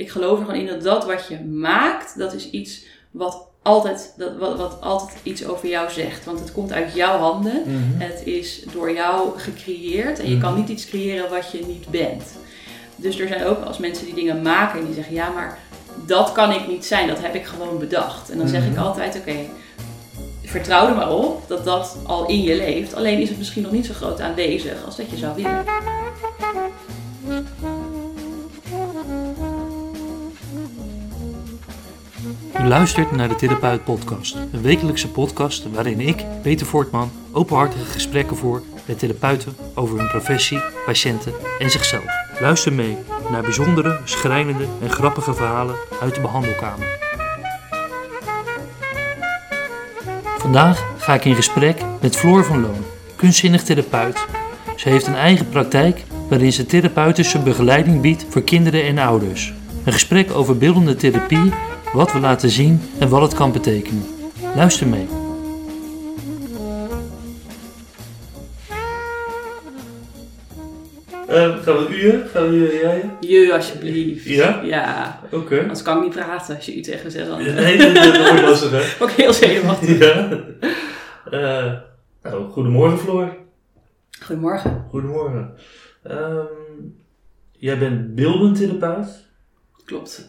ik geloof er gewoon in dat dat wat je maakt, dat is iets wat altijd, dat, wat, wat altijd iets over jou zegt. Want het komt uit jouw handen. Mhm. Het is door jou gecreëerd. En je Mhm. kan niet iets creëren wat je niet bent. Dus er zijn ook eens mensen die dingen maken en die zeggen: ja, maar dat kan ik niet zijn. Dat heb ik gewoon bedacht. En dan zeg ik Mhm. altijd: oké, vertrouw er maar op dat dat al in je leeft. Alleen is het misschien nog niet zo groot aanwezig als dat je zou willen. U luistert naar de Therapeut Podcast, een wekelijkse podcast waarin ik, Peter Voortman, openhartige gesprekken voer met therapeuten over hun professie, patiënten en zichzelf. Luister mee naar bijzondere, schrijnende en grappige verhalen uit de behandelkamer. Vandaag ga ik in gesprek met Floor van Loon, kunstzinnig therapeut. Ze heeft een eigen praktijk waarin ze therapeutische begeleiding biedt voor kinderen en ouders. Een gesprek over beeldende therapie, wat we laten zien en wat het kan betekenen. Luister mee. Eh, gaan we uur? Gaan we uur, jij? Je, alsjeblieft. Ja? Ja. Oké. Anders kan ik niet praten als je u tegen zegt. Dan Nee, dat wordt lastig, hè? ook heel zenuwachtig. Ja. Eh, nou, goedemorgen, Floor. Goedemorgen. Goedemorgen. Ehm, jij bent beeldend therapeut. Klopt.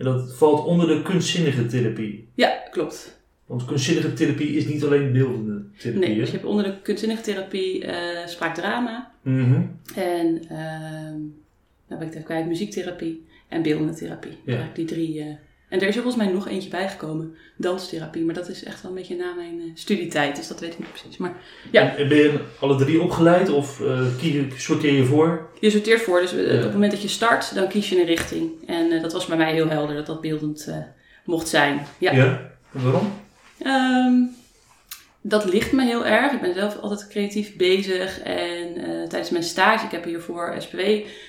En dat valt onder de kunstzinnige therapie. Ja, klopt. Want kunstzinnige therapie is niet alleen beeldende therapie. Nee, hè? dus je hebt onder de kunstzinnige therapie eh spraakdrama. Mhm. En ehm nou ben ik het even kwijt, muziektherapie en beeldende therapie. Ja. Eigenlijk die drie. En er is er volgens mij nog eentje bijgekomen, danstherapie. Maar dat is echt wel een beetje na mijn eh, studietijd, dus dat weet ik niet precies. Maar Ja. En ben je alle drie opgeleid of kie- sorteer je voor? je sorteert voor, dus eh, Ja. op het moment dat je start, dan kies je een richting. En dat was bij mij heel helder, dat dat beeldend mocht zijn. Ja. En waarom? Ehm, dat ligt me heel erg. Ik ben zelf altijd creatief bezig. En eh, tijdens mijn stage, ik heb hiervoor SPW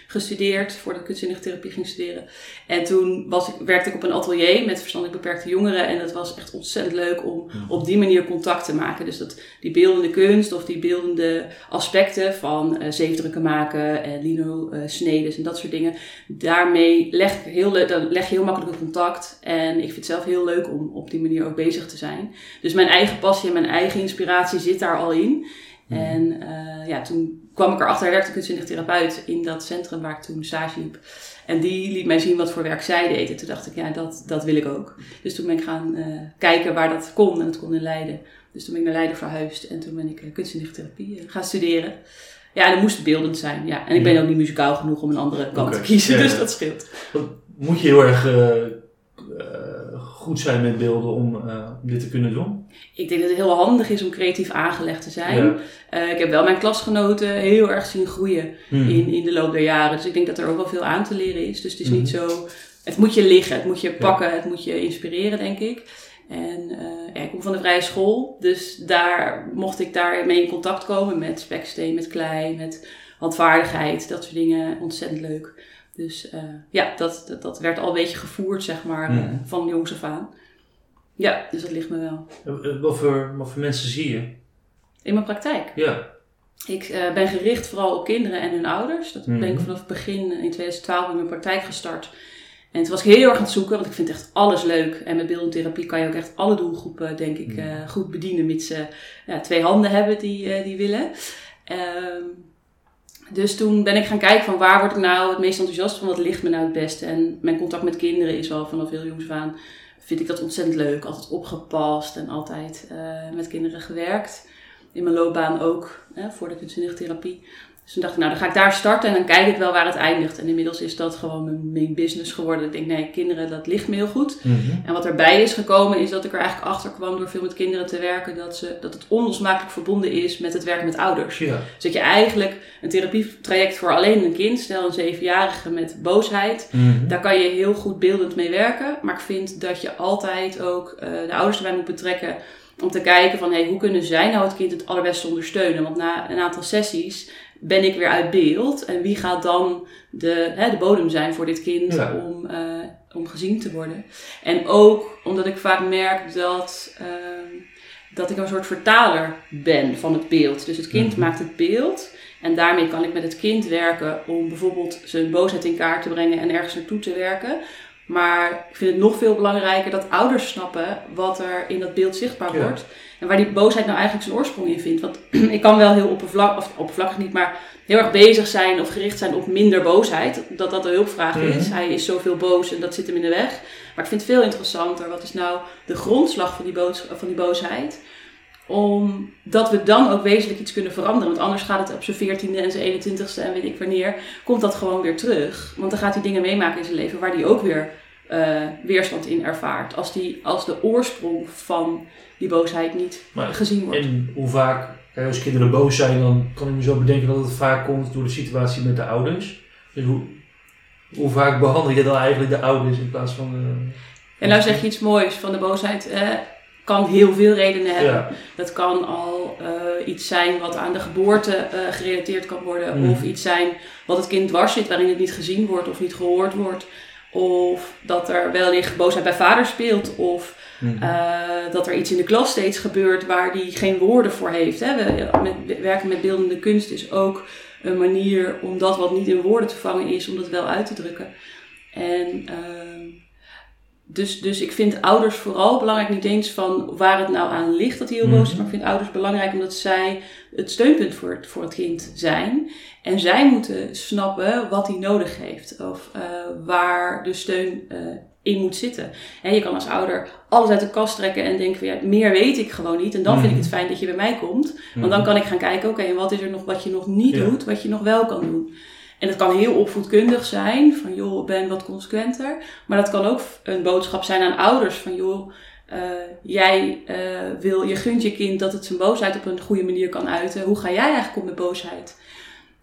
gestudeerd, voordat ik kunstzinnige therapie ging studeren. En toen was ik, werkte ik op een atelier met verstandelijk beperkte jongeren. En dat was echt ontzettend leuk om op die manier contact te maken. Dus dat, die beeldende kunst of die beeldende aspecten van eh zeefdrukken maken en lino eh en dat soort dingen. Daarmee leg, ik heel, dan leg je heel makkelijk een contact. En ik vind het zelf heel leuk om op die manier ook bezig te zijn. Dus mijn eigen passie en mijn eigen inspiratie zit daar al in. En eh, ja, toen kwam ik erachter, hij werkte een kunstzinnig therapeut in dat centrum waar ik toen stage liep. En die liet mij zien wat voor werk zij deed. En toen dacht ik, ja, dat, dat wil ik ook. Dus toen ben ik gaan eh, kijken waar dat kon. En dat kon in Leiden. Dus toen ben ik naar Leiden verhuisd. En toen ben ik uh, kunstzinnige therapie gaan studeren. Ja, en dat moest beeldend zijn. Ja. En ik ben Ja. ook niet muzikaal genoeg om een andere kant te kiezen. Ja, Dus dat scheelt. Moet je heel erg goed zijn met beelden om, eh, om dit te kunnen doen? Ik denk dat het heel handig is om creatief aangelegd te zijn. Ja. Eh, ik heb wel mijn klasgenoten heel erg zien groeien Hmm. in, in de loop der jaren. Dus ik denk dat er ook wel veel aan te leren is. Dus het is niet zo... Het moet je liggen, het moet je pakken, het moet je inspireren, denk ik. En eh, ja, ik kom van de vrije school, dus daar mocht ik daarmee in contact komen met speksteen, met klei, met handvaardigheid, dat soort dingen. Ontzettend leuk. Dus eh, ja, dat, dat, dat werd al een beetje gevoerd, zeg maar, Mhm. van jongs af aan. Ja, dus dat ligt me wel. Eh, eh, Wat voor, wat voor mensen zie je? In mijn praktijk. Ja. Ik ben gericht vooral op kinderen en hun ouders. Dat ben ik vanaf het begin in 2012 in mijn praktijk gestart. En toen was ik heel erg aan het zoeken, want ik vind echt alles leuk. En met beeldende therapie kan je ook echt alle doelgroepen, denk ik, eh, goed bedienen. Mits ze ja, twee handen hebben die, die willen. Ehm, dus toen ben ik gaan kijken van waar word ik nou het meest enthousiast van, wat ligt me nou het beste. En mijn contact met kinderen is al vanaf heel jongs aan, vind ik dat ontzettend leuk. Altijd opgepast en altijd eh, met kinderen gewerkt. In mijn loopbaan ook, hè, voor de kunstzinnige therapie. Dus toen dacht ik, nou dan ga ik daar starten en dan kijk ik wel waar het eindigt. En inmiddels is dat gewoon mijn main business geworden. Ik denk, nee, kinderen, dat ligt me heel goed. Mhm. En wat erbij is gekomen is dat ik er eigenlijk achter kwam door veel met kinderen te werken. Dat, ze, dat het onlosmakelijk verbonden is met het werken met ouders. Ja. Dus dat je eigenlijk een therapietraject voor alleen een kind, stel een zevenjarige met boosheid. Mhm. Daar kan je heel goed beeldend mee werken. Maar ik vind dat je altijd ook eh, de ouders erbij moet betrekken. Om te kijken van hey, hoe kunnen zij nou het kind het allerbeste ondersteunen. Want na een aantal sessies ben ik weer uit beeld. En wie gaat dan de, hè, de bodem zijn voor dit kind Ja. om, eh, om gezien te worden. En ook omdat ik vaak merk dat, ehm, dat ik een soort vertaler ben van het beeld. Dus het kind Mhm. maakt het beeld. En daarmee kan ik met het kind werken om bijvoorbeeld zijn boosheid in kaart te brengen en ergens naartoe te werken. Maar ik vind het nog veel belangrijker dat ouders snappen wat er in dat beeld zichtbaar Ja. wordt. En waar die boosheid nou eigenlijk zijn oorsprong in vindt. Want ik kan wel heel oppervlak, of oppervlakkig niet, maar heel erg bezig zijn of gericht zijn op minder boosheid. Dat dat de hulpvraag is. Mhm. Hij is zoveel boos en dat zit hem in de weg. Maar ik vind het veel interessanter. Wat is nou de grondslag van die, boos, van die boosheid? Omdat we dan ook wezenlijk iets kunnen veranderen. Want anders gaat het op zijn 14e en zijn 21ste en weet ik wanneer. Komt dat gewoon weer terug. Want dan gaat hij dingen meemaken in zijn leven waar hij ook weer eh, weerstand in ervaart. Als, die, als de oorsprong van die boosheid niet Maar, gezien wordt. en hoe vaak, kijk, als kinderen boos zijn, dan kan ik me zo bedenken dat het vaak komt door de situatie met de ouders. Dus hoe, hoe vaak behandel je dan eigenlijk de ouders in plaats van... eh, En nou zeg je iets moois van de boosheid. eh, kan heel veel redenen hebben. ja. Dat kan al iets zijn wat aan de geboorte gerelateerd kan worden. Mhm. Of iets zijn wat het kind dwars zit, waarin het niet gezien wordt of niet gehoord wordt. Of dat er wellicht boosheid bij vader speelt. Of Mhm. eh, dat er iets in de klas steeds gebeurt waar die geen woorden voor heeft. Hè. We, met, werken met beeldende kunst is ook een manier om dat wat niet in woorden te vangen is, om dat wel uit te drukken. En ehm, dus, dus ik vind ouders vooral belangrijk, niet eens van waar het nou aan ligt dat hij heel boos is, Mhm. maar ik vind ouders belangrijk omdat zij het steunpunt voor het, voor het kind zijn. En zij moeten snappen wat hij nodig heeft of eh, waar de steun eh, in moet zitten. En je kan als ouder alles uit de kast trekken en denken van ja, meer weet ik gewoon niet. En dan vind ik het fijn dat je bij mij komt. Want dan kan ik gaan kijken, oké, en wat is er nog wat je nog niet Ja. doet, wat je nog wel kan doen. En dat kan heel opvoedkundig zijn, van joh, ben wat consequenter. Maar dat kan ook een boodschap zijn aan ouders, van joh, eh, jij eh, wil, je gunt je kind dat het zijn boosheid op een goede manier kan uiten. Hoe ga jij eigenlijk om met boosheid?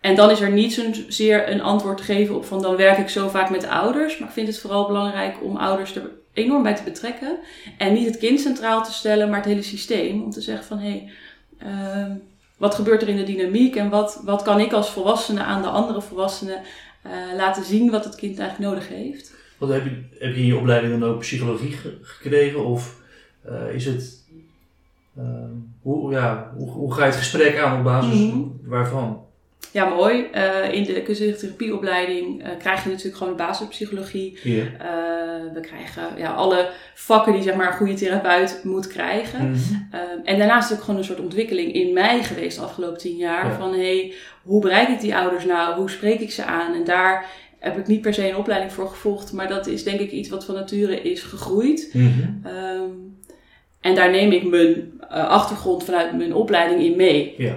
En dan is er niet zozeer een antwoord te geven op van dan werk ik zo vaak met de ouders. Maar ik vind het vooral belangrijk om ouders er enorm bij te betrekken. En niet het kind centraal te stellen, maar het hele systeem. Om te zeggen van hé, hey, ehm, wat gebeurt er in de dynamiek en wat, wat kan ik als volwassene aan de andere volwassenen eh, laten zien wat het kind eigenlijk nodig heeft. Wat heb, je, heb je in je opleiding dan ook psychologie ge- gekregen? Of eh, is het... ehm, hoe, ja, hoe, hoe ga je het gesprek aan op basis Mhm. waarvan? Ja, mooi. Eh, in de kunstzinnige therapieopleiding eh, krijg je natuurlijk gewoon de basispsychologie. Eh, we krijgen ja, alle vakken die zeg maar, een goede therapeut moet krijgen. Mhm. Ehm, en daarnaast is ook gewoon een soort ontwikkeling in mij geweest de afgelopen tien jaar. Ja. Van hey, hoe bereik ik die ouders nou? Hoe spreek ik ze aan? En daar heb ik niet per se een opleiding voor gevolgd. Maar dat is denk ik iets wat van nature is gegroeid. Mhm. Ehm, en daar neem ik mijn eh, achtergrond vanuit mijn opleiding in mee. Ja.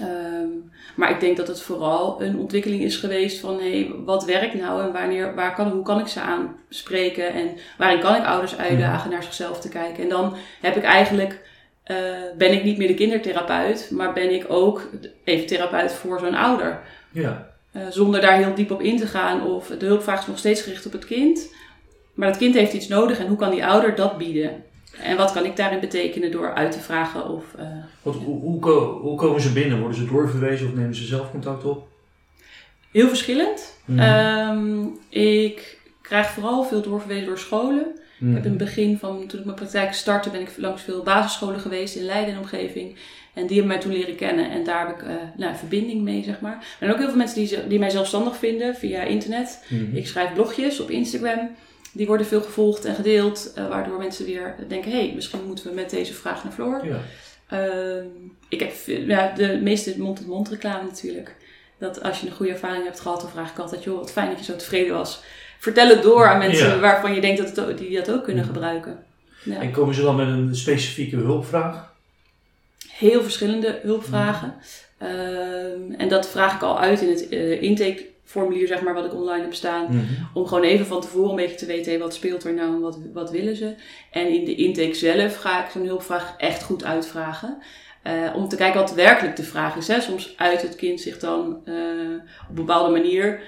Ehm, maar ik denk dat het vooral een ontwikkeling is geweest van hey, wat werkt nou en wanneer, waar kan, hoe kan ik ze aanspreken en waarin kan ik ouders uitdagen naar zichzelf te kijken. En dan heb ik eigenlijk, eh, ben ik niet meer de kindertherapeut, maar ben ik ook even therapeut voor zo'n ouder. Ja. Eh, zonder daar heel diep op in te gaan of de hulpvraag is nog steeds gericht op het kind. Maar het kind heeft iets nodig en hoe kan die ouder dat bieden? En wat kan ik daarin betekenen door uit te vragen of... eh, Wat, hoe, hoe, ko- hoe komen ze binnen? Worden ze doorverwezen of nemen ze zelf contact op? Heel verschillend. Mhm. Ehm, ik krijg vooral veel doorverwezen door scholen. Mhm. Ik heb in het begin van, toen ik mijn praktijk startte, ben ik langs veel basisscholen geweest in Leiden en omgeving. En die hebben mij toen leren kennen en daar heb ik eh nou, verbinding mee, zeg maar. Er zijn ook heel veel mensen die, die mij zelfstandig vinden via internet. Mhm. Ik schrijf blogjes op Instagram. Die worden veel gevolgd en gedeeld, eh, waardoor mensen weer denken, hé, hey, misschien moeten we met deze vraag naar Floor. Ja. Ehm, ik heb ja, de meeste mond-tot-mond reclame natuurlijk. Dat als je een goede ervaring hebt gehad, dan vraag ik altijd, joh, wat fijn dat je zo tevreden was. Vertel het door aan mensen Ja. waarvan je denkt dat het, die dat ook kunnen gebruiken. Ja. En komen ze dan met een specifieke hulpvraag? Heel verschillende hulpvragen. Ehm, en dat vraag ik al uit in het eh, intakeformulier, zeg maar, wat ik online heb staan. Mhm. Om gewoon even van tevoren een beetje te weten, hé, wat speelt er nou en wat, wat willen ze. En in de intake zelf ga ik zo'n hulpvraag echt goed uitvragen. Eh, om te kijken wat werkelijk de vraag is. Hè. Soms uit het kind zich dan eh, op een bepaalde manier.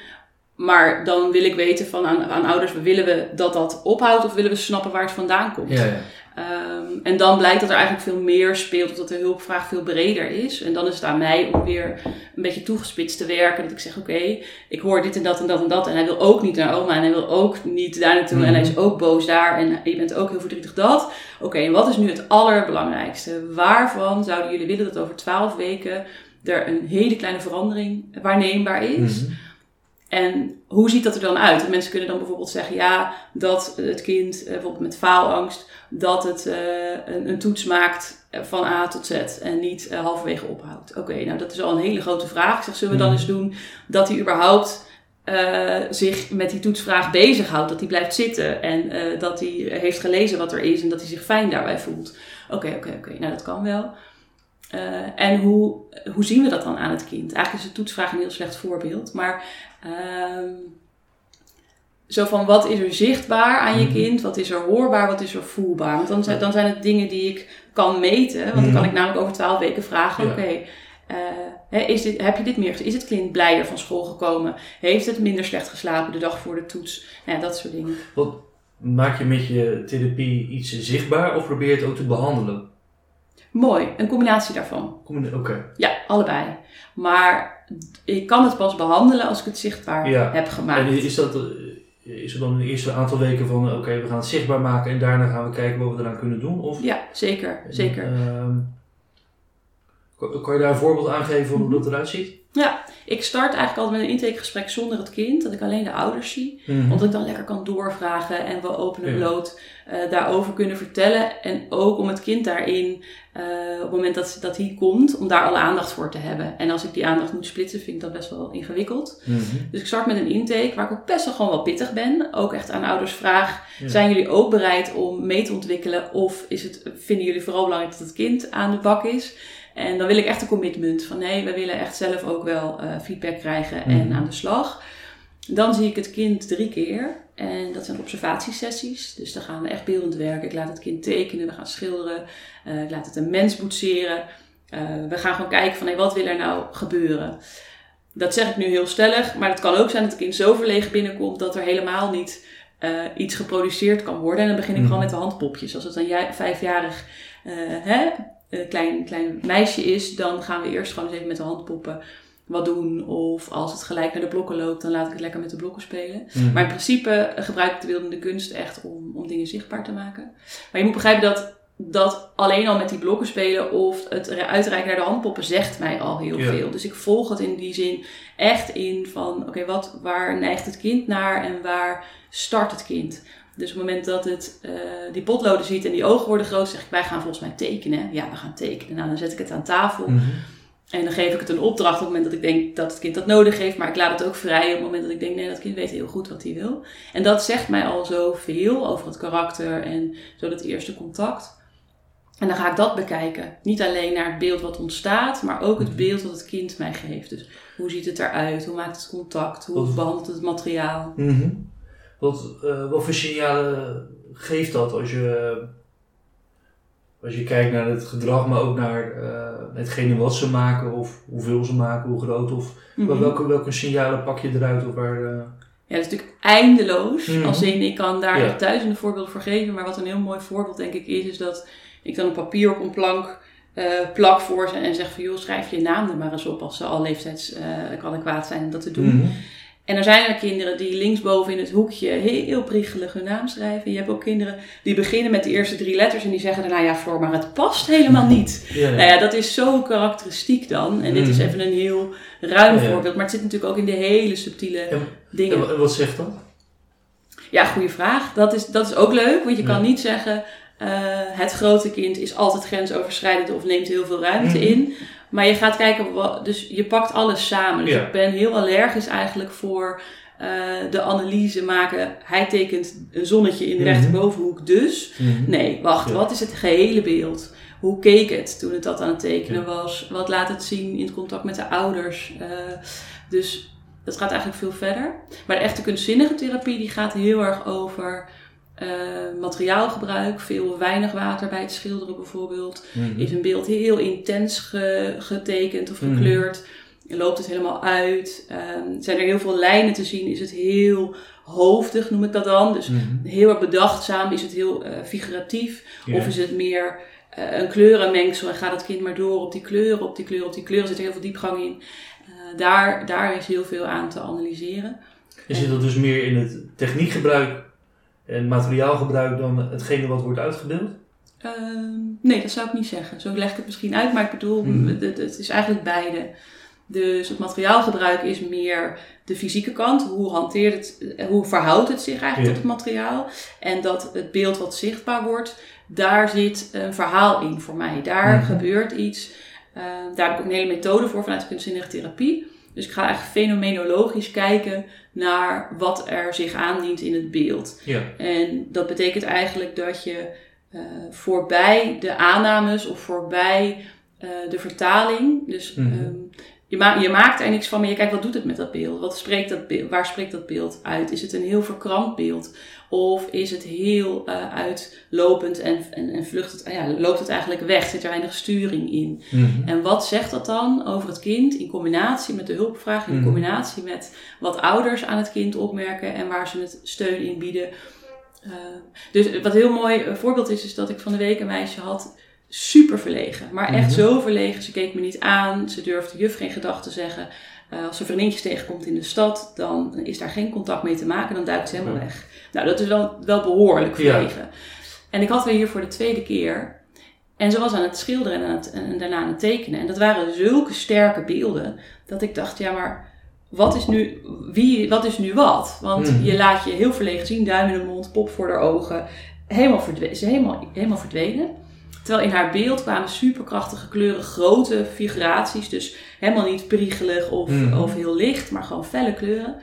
Maar dan wil ik weten van aan, aan ouders, willen we dat dat ophoudt of willen we snappen waar het vandaan komt? Ja, ja. Ehm, en dan blijkt dat er eigenlijk veel meer speelt, of dat de hulpvraag veel breder is. En dan is het aan mij om weer een beetje toegespitst te werken. Dat ik zeg, oké, ik hoor dit en dat en dat en dat. En hij wil ook niet naar oma en hij wil ook niet daar naartoe. En hij is ook boos daar en je bent ook heel verdrietig dat. Oké, en wat is nu het allerbelangrijkste? Waarvan zouden jullie willen dat over twaalf weken er een hele kleine verandering waarneembaar is. Mhm. En hoe ziet dat er dan uit? Want mensen kunnen dan bijvoorbeeld zeggen, ja, dat het kind, eh, bijvoorbeeld met faalangst, dat het eh, een, een toets maakt eh, van A tot Z en niet halverwege ophoudt. Oké, nou dat is al een hele grote vraag. Ik zeg, zullen we dan Mhm. eens doen dat hij überhaupt zich met die toetsvraag bezighoudt, dat hij blijft zitten en dat hij heeft gelezen wat er is en dat hij zich fijn daarbij voelt. Oké, oké, oké, nou dat kan wel. En hoe, hoe zien we dat dan aan het kind? Eigenlijk is de toetsvraag een heel slecht voorbeeld, maar ehm, zo van wat is er zichtbaar aan je Mhm. kind, wat is er hoorbaar, wat is er voelbaar? Want dan zijn, dan zijn het dingen die ik kan meten, want dan kan Mhm. ik namelijk over twaalf weken vragen, Ja. oké, eh, is dit, heb je dit meer? Is het kind blijer van school gekomen? Heeft het minder slecht geslapen de dag voor de toets? Nou, ja, dat soort dingen. Wat maak je met je therapie iets zichtbaar of probeer je het ook te behandelen? Mooi, een combinatie daarvan. Oké. Ja, allebei. Maar ik kan het pas behandelen als ik het zichtbaar Ja. heb gemaakt. En is dat eh, is er dan een eerste aantal weken van eh, oké, we gaan het zichtbaar maken en daarna gaan we kijken wat we eraan kunnen doen? Of, Ja, zeker, zeker. Ehm, kan je daar een voorbeeld aan geven van hoe dat eruit ziet? Ik start eigenlijk altijd met een intakegesprek zonder het kind, dat ik alleen de ouders zie. Mhm. Omdat ik dan lekker kan doorvragen en we open en Ja. bloot eh, daarover kunnen vertellen. En ook om het kind daarin, eh, op het moment dat, dat hij komt, om daar alle aandacht voor te hebben. En als ik die aandacht moet splitsen, vind ik dat best wel ingewikkeld. Mhm. Dus ik start met een intake waar ik ook best wel gewoon wel pittig ben. Ook echt aan ouders vraag, Ja. zijn jullie ook bereid om mee te ontwikkelen? Of is het, vinden jullie vooral belangrijk dat het kind aan de bak is? En dan wil ik echt een commitment van nee, we willen echt zelf ook wel eh, feedback krijgen en Mhm. aan de slag. Dan zie ik het kind drie keer. En dat zijn observatiesessies. Dus dan gaan we echt beeldend werken. Ik laat het kind tekenen, we gaan schilderen. eh, ik laat het een mens boetseren. Eh, we gaan gewoon kijken van hey, wat wil er nou gebeuren. Dat zeg ik nu heel stellig. Maar het kan ook zijn dat het kind zo verlegen binnenkomt dat er helemaal niet iets geproduceerd kan worden. En dan begin ik Mhm. gewoon met de handpopjes. Als het een jij- vijfjarig hè, een klein, klein meisje is, dan gaan we eerst gewoon eens even met de handpoppen wat doen. Of als het gelijk naar de blokken loopt, dan laat ik het lekker met de blokken spelen. Mhm. Maar in principe eh, gebruik ik de beeldende kunst echt om, om dingen zichtbaar te maken. Maar je moet begrijpen dat, dat alleen al met die blokken spelen of het re- uitreiken naar de handpoppen zegt mij al heel Ja. veel. Dus ik volg het in die zin echt in van, oké, wat waar neigt het kind naar en waar start het kind? Dus op het moment dat het eh, die potloden ziet en die ogen worden groot, zeg ik, wij gaan volgens mij tekenen. Ja, we gaan tekenen. Nou, dan zet ik het aan tafel. Mhm. En dan geef ik het een opdracht op het moment dat ik denk dat het kind dat nodig heeft. Maar ik laat het ook vrij op het moment dat ik denk, nee, dat kind weet heel goed wat hij wil. En dat zegt mij al zoveel over het karakter en zo dat eerste contact. En dan ga ik dat bekijken. Niet alleen naar het beeld wat ontstaat, maar ook het Mhm. beeld wat het kind mij geeft. Dus hoe ziet het eruit? Hoe maakt het contact? Hoe behandelt het materiaal? Mhm. Wat, eh, wat voor signalen geeft dat als je, als je kijkt naar het gedrag, maar ook naar eh, hetgene wat ze maken of hoeveel ze maken, hoe groot of Mhm. welke, welke signalen pak je eruit of waar... eh, Ja, dat is natuurlijk eindeloos. Mhm. Als in, ik kan daar Ja. duizenden voorbeelden voor geven. Maar wat een heel mooi voorbeeld denk ik is, is dat ik dan een papier op een plank plak voor ze en zeg van joh, schrijf je naam er maar eens op als ze al leeftijds kan kwaad zijn om dat te doen. mhm. En er zijn er kinderen die linksboven in het hoekje heel priegelig hun naam schrijven. Je hebt ook kinderen die beginnen met de eerste drie letters en die zeggen daarna ja Floor, maar het past helemaal niet. Ja, ja. Nou ja, dat is zo karakteristiek dan. En dit is Mhm. even een heel ruim Ja. voorbeeld, maar het zit natuurlijk ook in de hele subtiele En- dingen. En wa- wat zegt dat? Ja, goede vraag. Dat is, dat is ook leuk, want je kan niet zeggen... eh, het grote kind is altijd grensoverschrijdend of neemt heel veel ruimte Mhm. in. Maar je gaat kijken, wat, dus je pakt alles samen. Dus Ja. ik ben heel allergisch eigenlijk voor eh, de analyse maken. Hij tekent een zonnetje in de Mhm. rechterbovenhoek, dus... Mhm. Nee, wacht, Ja. wat is het gehele beeld? Hoe keek het toen het dat aan het tekenen Ja. was? Wat laat het zien in het contact met de ouders? Eh, dus dat gaat eigenlijk veel verder. Maar de echte kunstzinnige therapie die gaat heel erg over eh, materiaalgebruik. Veel weinig water bij het schilderen bijvoorbeeld. Mhm. Is een beeld heel intens ge- getekend of Mhm. gekleurd? Loopt het helemaal uit? Ehm, zijn er heel veel lijnen te zien? Is het heel hoofdig, noem ik dat dan? Dus Mhm. heel erg bedachtzaam? Is het heel eh, figuratief? Of is het meer eh, een kleurenmengsel en gaat het kind maar door op die kleuren, op die kleuren, op die kleuren? Er zit heel veel diepgang in. Daar, daar is heel veel aan te analyseren. En zit dat dus meer in het techniekgebruik en materiaalgebruik dan hetgene wat wordt uitgebeeld? Ehm, nee, dat zou ik niet zeggen. Zo leg ik het misschien uit, maar ik bedoel, Mhm. het, is eigenlijk beide. Dus het materiaalgebruik is meer de fysieke kant. Hoe hanteert het, eh, hoe verhoudt het zich eigenlijk Ja. tot het materiaal? En dat het beeld wat zichtbaar wordt, daar zit een verhaal in voor mij. Daar Mhm. gebeurt iets. Ehm, daar heb ik ook een hele methode voor vanuit de kunstzinnige therapie. Dus ik ga eigenlijk fenomenologisch kijken naar wat er zich aandient in het beeld. Ja. En dat betekent eigenlijk dat je eh, voorbij de aannames of voorbij eh, de vertaling, dus Mhm. ehm, je, ma je maakt er niks van, maar je kijkt wat doet het met dat beeld? Wat spreekt dat beeld? Waar spreekt dat beeld uit? Is het een heel verkrampt beeld? Of is het heel eh, uitlopend en, en, en vlucht het, ja, loopt het eigenlijk weg? Zit er weinig sturing in? Mhm. En wat zegt dat dan over het kind in combinatie met de hulpvraag, in Mhm. combinatie met wat ouders aan het kind opmerken en waar ze het steun in bieden? Uh, dus wat een heel mooi uh, voorbeeld is, is dat ik van de week een meisje had, super verlegen. Maar echt Mhm. zo verlegen, ze keek me niet aan, ze durfde juf geen gedachten zeggen. Uh, als ze vriendinnetjes tegenkomt in de stad, dan is daar geen contact mee te maken, dan duikt ze helemaal weg. Nou, dat is wel, wel behoorlijk Ja. verlegen. En ik had haar hier voor de tweede keer. En ze was aan het schilderen en, aan het, en daarna aan het tekenen. En dat waren zulke sterke beelden, dat ik dacht, ja, maar wat is nu, wie, wat, is nu wat? Want Mhm. je laat je heel verlegen zien, duim in de mond, pop voor de ogen. Helemaal, verdwenen, ze helemaal, helemaal verdwenen. Terwijl in haar beeld kwamen superkrachtige kleuren, grote figuraties. Dus helemaal niet priegelig of, Mhm. of heel licht, maar gewoon felle kleuren.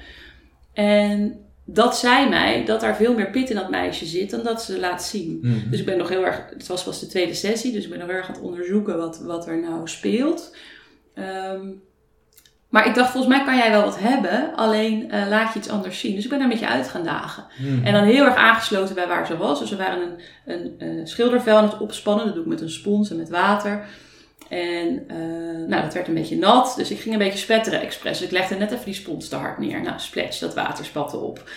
En dat zei mij dat er veel meer pit in dat meisje zit dan dat ze laat zien. Mhm. Dus ik ben nog heel erg, het was pas de tweede sessie, dus ik ben nog heel erg aan het onderzoeken wat, wat er nou speelt. Ehm, maar ik dacht, volgens mij kan jij wel wat hebben, alleen eh, laat je iets anders zien. Dus ik ben daar met je uit gaan dagen. Mhm. En dan heel erg aangesloten bij waar ze was. Dus we waren een, een, eh, schildervel aan het opspannen. Dat doe ik met een spons en met water. En eh, nou, dat werd een beetje nat. Dus ik ging een beetje spetteren expres. Dus ik legde net even die spons te hard neer. Nou, splats, dat water spatte op.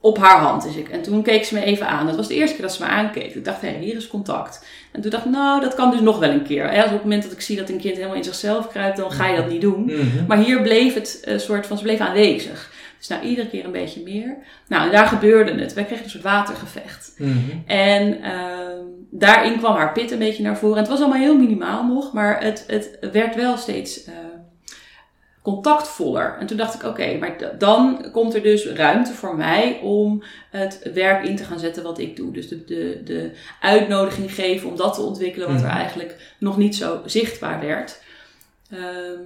Op haar hand. Dus ik, en toen keek ze me even aan. Dat was de eerste keer dat ze me aankeek. Ik dacht, hé, hier is contact. En toen dacht ik, nou, dat kan dus nog wel een keer. Als op het moment dat ik zie dat een kind helemaal in zichzelf kruipt, dan ga je dat niet doen. Mhm. Maar hier bleef het een soort van, ze bleef aanwezig. Dus nou, iedere keer een beetje meer. Nou, en daar gebeurde het. Wij kregen een soort watergevecht. Mhm. En ehm, daarin kwam haar pit een beetje naar voren. En het was allemaal heel minimaal nog, maar het, het werd wel steeds eh, contactvoller. En toen dacht ik, oké, maar dan komt er dus ruimte voor mij om het werk in te gaan zetten wat ik doe. Dus de, de, de uitnodiging geven om dat te ontwikkelen wat er Mhm. eigenlijk nog niet zo zichtbaar werd. Ehm,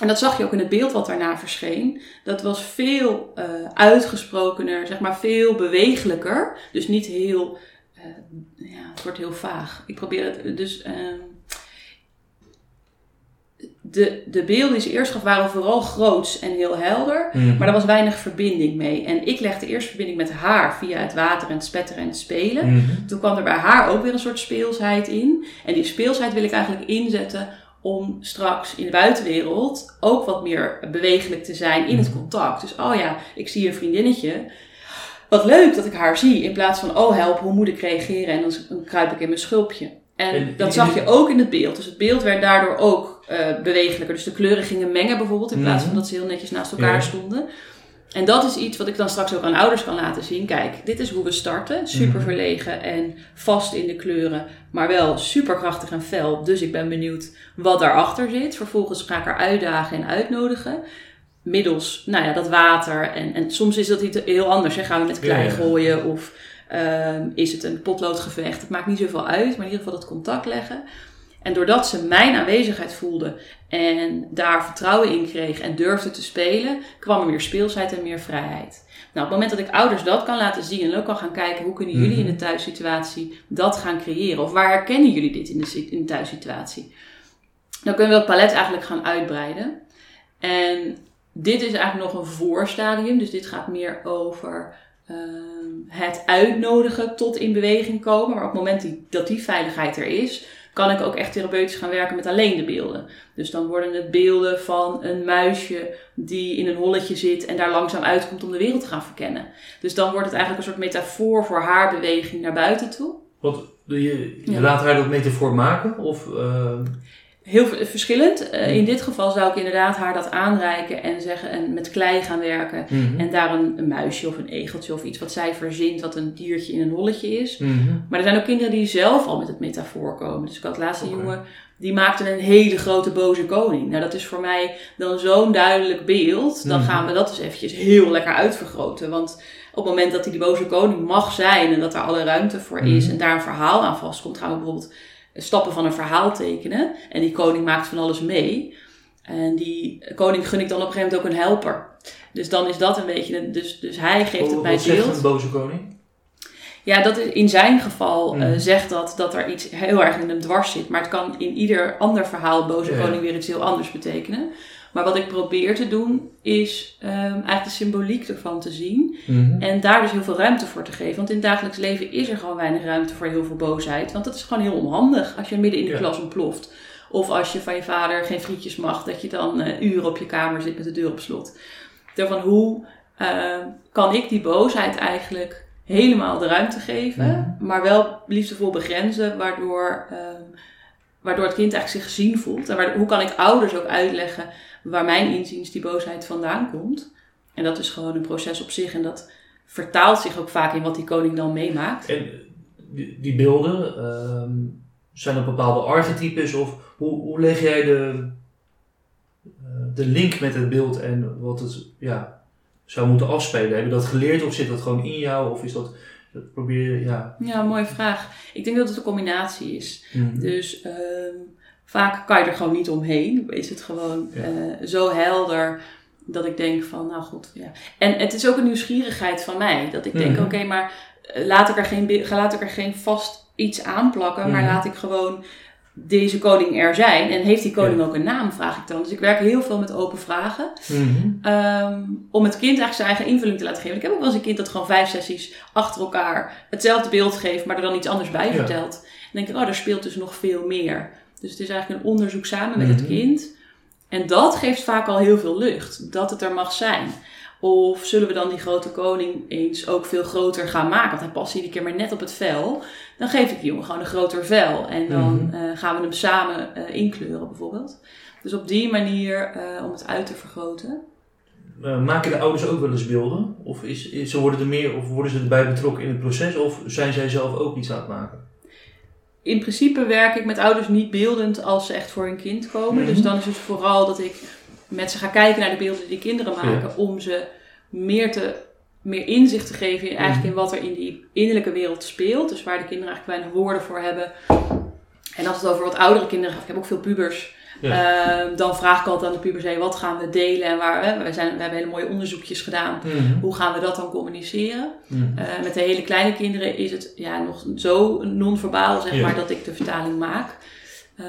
en dat zag je ook in het beeld wat daarna verscheen. Dat was veel eh, uitgesprokener, zeg maar veel bewegelijker. Dus niet heel, eh, ja, het wordt heel vaag. Ik probeer het, dus ehm, de, de beelden die ze eerst gaf waren vooral groots en heel helder. Mhm. Maar er was weinig verbinding mee. En ik legde eerst verbinding met haar via het water en het spetteren en het spelen. Mhm. Toen kwam er bij haar ook weer een soort speelsheid in. En die speelsheid wil ik eigenlijk inzetten om straks in de buitenwereld ook wat meer bewegelijk te zijn in het contact. Dus oh ja, ik zie een vriendinnetje. Wat leuk dat ik haar zie. In plaats van oh help, hoe moet ik reageren? En dan, kruip ik in mijn schulpje. En, dat zag je ook in het beeld. Dus het beeld werd daardoor ook eh, bewegelijker. Dus de kleuren gingen mengen bijvoorbeeld. In plaats van Mhm. dat ze heel netjes naast elkaar stonden. En dat is iets wat ik dan straks ook aan ouders kan laten zien. Kijk, dit is hoe we starten. Super Mhm. verlegen en vast in de kleuren, maar wel super krachtig en fel. Dus ik ben benieuwd wat daarachter zit. Vervolgens ga ik haar uitdagen en uitnodigen. Middels, nou ja, dat water. En, en soms is dat iets heel anders. Hè. Gaan we met klei gooien of ehm, is het een potloodgevecht. Het maakt niet zoveel uit, maar in ieder geval dat contact leggen. En doordat ze mijn aanwezigheid voelde en daar vertrouwen in kreeg en durfde te spelen, kwam er meer speelsheid en meer vrijheid. Nou, op het moment dat ik ouders dat kan laten zien en ook kan gaan kijken hoe kunnen jullie Mhm. in de thuissituatie dat gaan creëren, of waar herkennen jullie dit in de, in de thuissituatie, dan kunnen we dat palet eigenlijk gaan uitbreiden. En dit is eigenlijk nog een voorstadium, dus dit gaat meer over ehm, het uitnodigen tot in beweging komen. Maar op het moment die, dat die veiligheid er is, kan ik ook echt therapeutisch gaan werken met alleen de beelden. Dus dan worden het beelden van een muisje die in een holletje zit en daar langzaam uitkomt om de wereld te gaan verkennen. Dus dan wordt het eigenlijk een soort metafoor voor haar beweging naar buiten toe. Want je, je Ja. laat haar dat metafoor maken? Of, eh, heel verschillend. Eh. In dit geval zou ik inderdaad haar dat aanreiken en zeggen en met klei gaan werken. Mhm. En daar een, een muisje of een egeltje of iets wat zij verzint, wat een diertje in een holletje is. Mhm. Maar er zijn ook kinderen die zelf al met het metafoor komen. Dus ik had laatst een jongen, die maakte een hele grote boze koning. Nou, dat is voor mij dan zo'n duidelijk beeld. Dan Mhm. gaan we dat dus eventjes heel lekker uitvergroten. Want op het moment dat hij die boze koning mag zijn en dat daar alle ruimte voor is en daar een verhaal aan vastkomt, gaan we bijvoorbeeld stappen van een verhaal tekenen. En die koning maakt van alles mee. En die koning gun ik dan op een gegeven moment ook een helper. Dus dan is dat een beetje, een- dus, dus hij geeft het mij Wat beeld. een boze koning? Ja, dat is, in zijn geval eh, Mhm. zegt dat dat er iets heel erg in hem dwars zit. Maar het kan in ieder ander verhaal Boze Ja. Koning weer iets heel anders betekenen. Maar wat ik probeer te doen, is ehm, eigenlijk de symboliek ervan te zien. Mhm. En daar dus heel veel ruimte voor te geven. Want in het dagelijks leven is er gewoon weinig ruimte voor heel veel boosheid. Want dat is gewoon heel onhandig als je midden in de Ja. klas ontploft. Of als je van je vader geen frietjes mag, dat je dan eh, uren op je kamer zit met de deur op slot. Daarvan hoe eh, kan ik die boosheid eigenlijk helemaal de ruimte geven, Mhm. maar wel liefdevol begrenzen, waardoor, ehm, waardoor het kind eigenlijk zich gezien voelt. En hoe kan ik ouders ook uitleggen waar mijn inziens die boosheid vandaan komt? En dat is gewoon een proces op zich en dat vertaalt zich ook vaak in wat die koning dan meemaakt. En die, beelden, ehm, zijn er bepaalde archetypes of hoe, hoe leg jij de, eh, de link met het beeld en wat het ja, zou moeten afspelen? Heb je dat geleerd of zit dat gewoon in jou of is dat, dat probeer je, ja. Ja, mooie vraag. Ik denk dat het een combinatie is. Mhm. Dus ehm, vaak kan je er gewoon niet omheen. Is het gewoon Ja. eh, zo helder dat ik denk van, nou goed, ja. En het is ook een nieuwsgierigheid van mij. Dat ik denk, Mhm. oké, maar eh, laat ik, er geen, laat ik er geen vast iets aanplakken. Maar Mhm. laat ik gewoon deze koning er zijn. En heeft die koning ook een naam, vraag ik dan. Dus ik werk heel veel met open vragen. Mhm. Ehm, om het kind eigenlijk zijn eigen invulling te laten geven. Ik heb ook wel eens een kind dat gewoon vijf sessies achter elkaar hetzelfde beeld geeft, maar er dan iets anders bij Ja. vertelt. Dan denk ik, oh, daar speelt dus nog veel meer. Dus het is eigenlijk een onderzoek samen met het Mhm. kind. En dat geeft vaak al heel veel lucht, dat het er mag zijn. Of zullen we dan die grote koning eens ook veel groter gaan maken? Want hij past iedere keer maar net op het vel. Dan geef ik die jongen gewoon een groter vel. En dan Mhm. eh, gaan we hem samen eh, inkleuren bijvoorbeeld. Dus op die manier eh, om het uit te vergroten. Maken de ouders ook wel eens beelden? Of is, is, ze worden er meer of worden ze erbij betrokken in het proces of zijn zij zelf ook iets aan het maken? In principe werk ik met ouders niet beeldend als ze echt voor hun kind komen. Mhm. Dus dan is het vooral dat ik met ze ga kijken naar de beelden die kinderen maken. Ja. Om ze meer, te, meer inzicht te geven in, eigenlijk Mhm. in wat er in die innerlijke wereld speelt. Dus waar de kinderen eigenlijk weinig woorden voor hebben. En als het over wat oudere kinderen gaat, ik heb ook veel pubers. Ehm, dan vraag ik altijd aan de pubers, hey, wat gaan we delen en waar. Hè? We, zijn, we hebben hele mooie onderzoekjes gedaan. Mhm. Hoe gaan we dat dan communiceren? Mhm. Eh, met de hele kleine kinderen is het ja, nog zo non-verbaal, zeg Ja. maar, dat ik de vertaling maak. Ehm,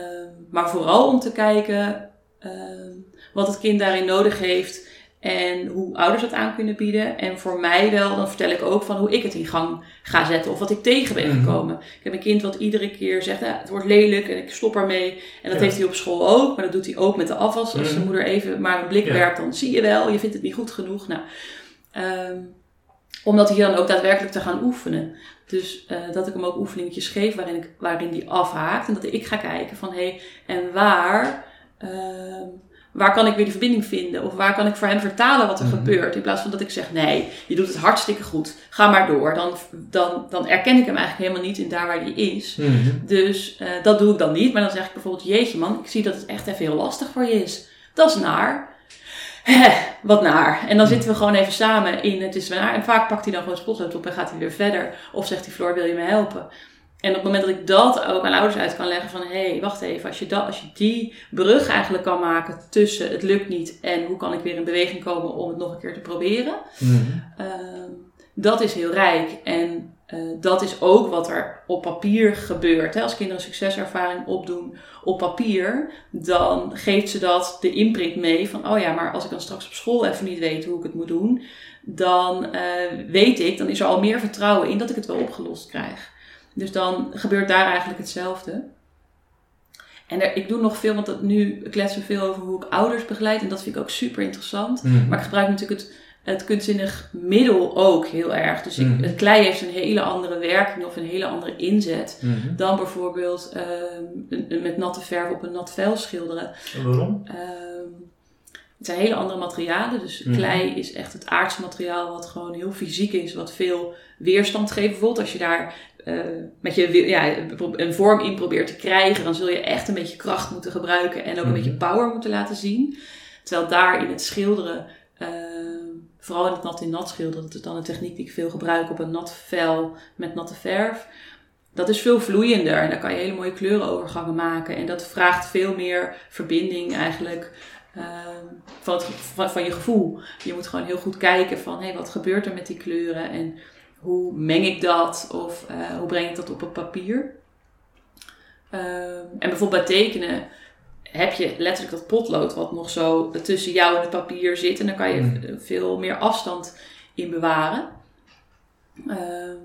maar vooral om te kijken ehm, wat het kind daarin nodig heeft en hoe ouders dat aan kunnen bieden. En voor mij wel, dan vertel ik ook van hoe ik het in gang ga zetten of wat ik tegen ben Mhm. gekomen. Ik heb een kind wat iedere keer zegt, ja, het wordt lelijk en ik stop ermee. En dat Ja. heeft hij op school ook, maar dat doet hij ook met de afwas. Als zijn Mhm. moeder even maar een blik Ja. werpt, dan zie je wel, je vindt het niet goed genoeg. Nou, ehm, om dat hier dan ook daadwerkelijk te gaan oefenen. Dus eh, dat ik hem ook oefeningetjes geef waarin, ik, waarin die afhaakt. En dat ik ga kijken van hé, hey, en waar, ehm, waar kan ik weer die verbinding vinden? Of waar kan ik voor hem vertalen wat er Mhm. gebeurt? In plaats van dat ik zeg nee, je doet het hartstikke goed. Ga maar door. Dan, dan, dan erken ik hem eigenlijk helemaal niet in daar waar hij is. Mhm. Dus eh, dat doe ik dan niet. Maar dan zeg ik bijvoorbeeld, jeetje man, ik zie dat het echt even heel lastig voor je is. Dat is naar. Hè, wat naar. En dan zitten we gewoon even samen in het is naar. En vaak pakt hij dan gewoon zijn potlood op en gaat hij weer verder. Of zegt hij, Floor, wil je me helpen? En op het moment dat ik dat ook aan ouders uit kan leggen van... hé, hey, wacht even, als je, dat, als je die brug eigenlijk kan maken tussen het lukt niet... en hoe kan ik weer in beweging komen om het nog een keer te proberen... Mhm. Ehm, dat is heel rijk. En eh, dat is ook wat er op papier gebeurt. Hè? Als kinderen een succeservaring opdoen op papier, dan geeft ze dat de imprint mee van: oh ja, maar als ik dan straks op school even niet weet hoe ik het moet doen, dan eh, weet ik, dan is er al meer vertrouwen in dat ik het wel opgelost krijg. Dus dan gebeurt daar eigenlijk hetzelfde. En er, ik doe nog veel, want dat, nu kletsen we veel over hoe ik ouders begeleid. En dat vind ik ook super interessant. Mhm. Maar ik gebruik natuurlijk het, het kunstzinnig middel ook heel erg. Dus ik, Mhm. het klei heeft een hele andere werking of een hele andere inzet Mhm. dan bijvoorbeeld ehm, met natte verf op een nat vel schilderen. En waarom? Ehm, het zijn hele andere materialen. Dus Mhm. klei is echt het aardse materiaal wat gewoon heel fysiek is, wat veel weerstand geeft. Bijvoorbeeld als je daar eh, met je ja, een vorm in probeert te krijgen, dan zul je echt een beetje kracht moeten gebruiken en ook een Mhm. beetje power moeten laten zien. Terwijl daar in het schilderen, ehm, vooral in het nat in nat schilderen, dat is dan een techniek die ik veel gebruik op een nat vel met natte verf. Dat is veel vloeiender en daar kan je hele mooie kleurenovergangen maken. En dat vraagt veel meer verbinding eigenlijk ehm, van, het, van, van je gevoel. Je moet gewoon heel goed kijken van hé, wat gebeurt er met die kleuren en hoe meng ik dat of eh, hoe breng ik dat op het papier. Ehm, en bijvoorbeeld bij tekenen heb je letterlijk dat potlood wat nog zo tussen jou en het papier zit. En dan kan je v- veel meer afstand in bewaren. Ehm,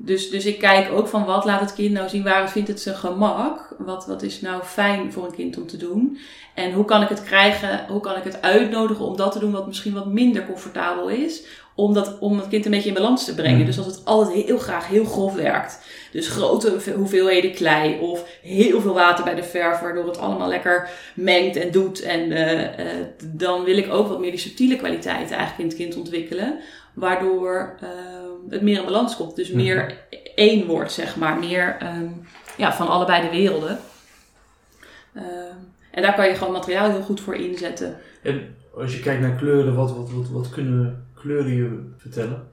dus, dus ik kijk ook van wat laat het kind nou zien, waar vindt het zijn gemak? Wat, wat is nou fijn voor een kind om te doen? En hoe kan ik het krijgen, hoe kan ik het uitnodigen om dat te doen wat misschien wat minder comfortabel is? Om, dat, om het kind een beetje in balans te brengen. Mhm. Dus als het altijd heel graag heel grof werkt. Dus grote hoeve- hoeveelheden klei of heel veel water bij de verf, waardoor het allemaal lekker mengt en doet. En eh, dan wil ik ook wat meer die subtiele kwaliteiten eigenlijk in het kind ontwikkelen. Waardoor eh, het meer in balans komt. Dus meer één wordt, zeg maar. Meer ehm, ja, van allebei de werelden. Ehm, en daar kan je gewoon materiaal heel goed voor inzetten. En als je kijkt naar kleuren, wat, wat, wat, wat kunnen kleuren je vertellen?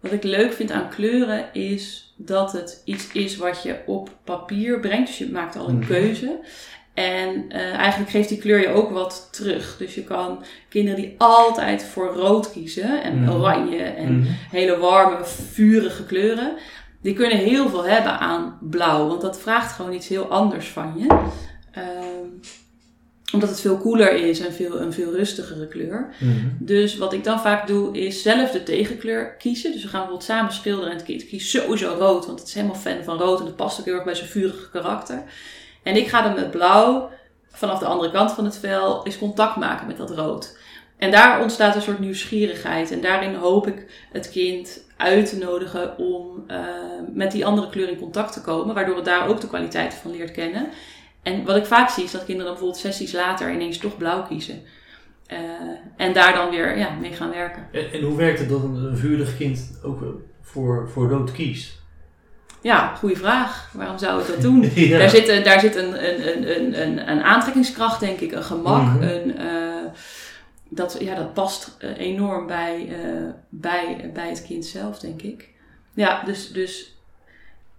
Wat ik leuk vind aan kleuren is dat het iets is wat je op papier brengt. Dus je maakt al een Mhm. keuze. En eh, eigenlijk geeft die kleur je ook wat terug. Dus je kan kinderen die altijd voor rood kiezen en Mhm. oranje en Mhm. hele warme, vurige kleuren. Die kunnen heel veel hebben aan blauw, want dat vraagt gewoon iets heel anders van je. Ehm, omdat het veel koeler is en veel, een veel rustigere kleur. Mhm. Dus wat ik dan vaak doe, is zelf de tegenkleur kiezen. Dus we gaan bijvoorbeeld samen schilderen en het kind kiest sowieso rood, want het is helemaal fan van rood en dat past ook heel erg bij zijn vurige karakter. En ik ga dan met blauw vanaf de andere kant van het vel eens contact maken met dat rood. En daar ontstaat een soort nieuwsgierigheid. En daarin hoop ik het kind uit te nodigen om eh, met die andere kleur in contact te komen, waardoor het daar ook de kwaliteiten van leert kennen. En wat ik vaak zie is dat kinderen dan bijvoorbeeld sessies later ineens toch blauw kiezen. Eh, en daar dan weer ja, mee gaan werken. En, hoe werkt het dat een, een vurig kind ook voor, voor rood kiest? Ja, goede vraag. Waarom zou ik dat doen? ja. Daar zit, een- daar zit een, een, een, een, een, aantrekkingskracht, denk ik, een gemak. Mhm. Een, eh, dat, ja, dat past eh, enorm bij, eh, bij, bij het kind zelf, denk ik. Ja, dus, dus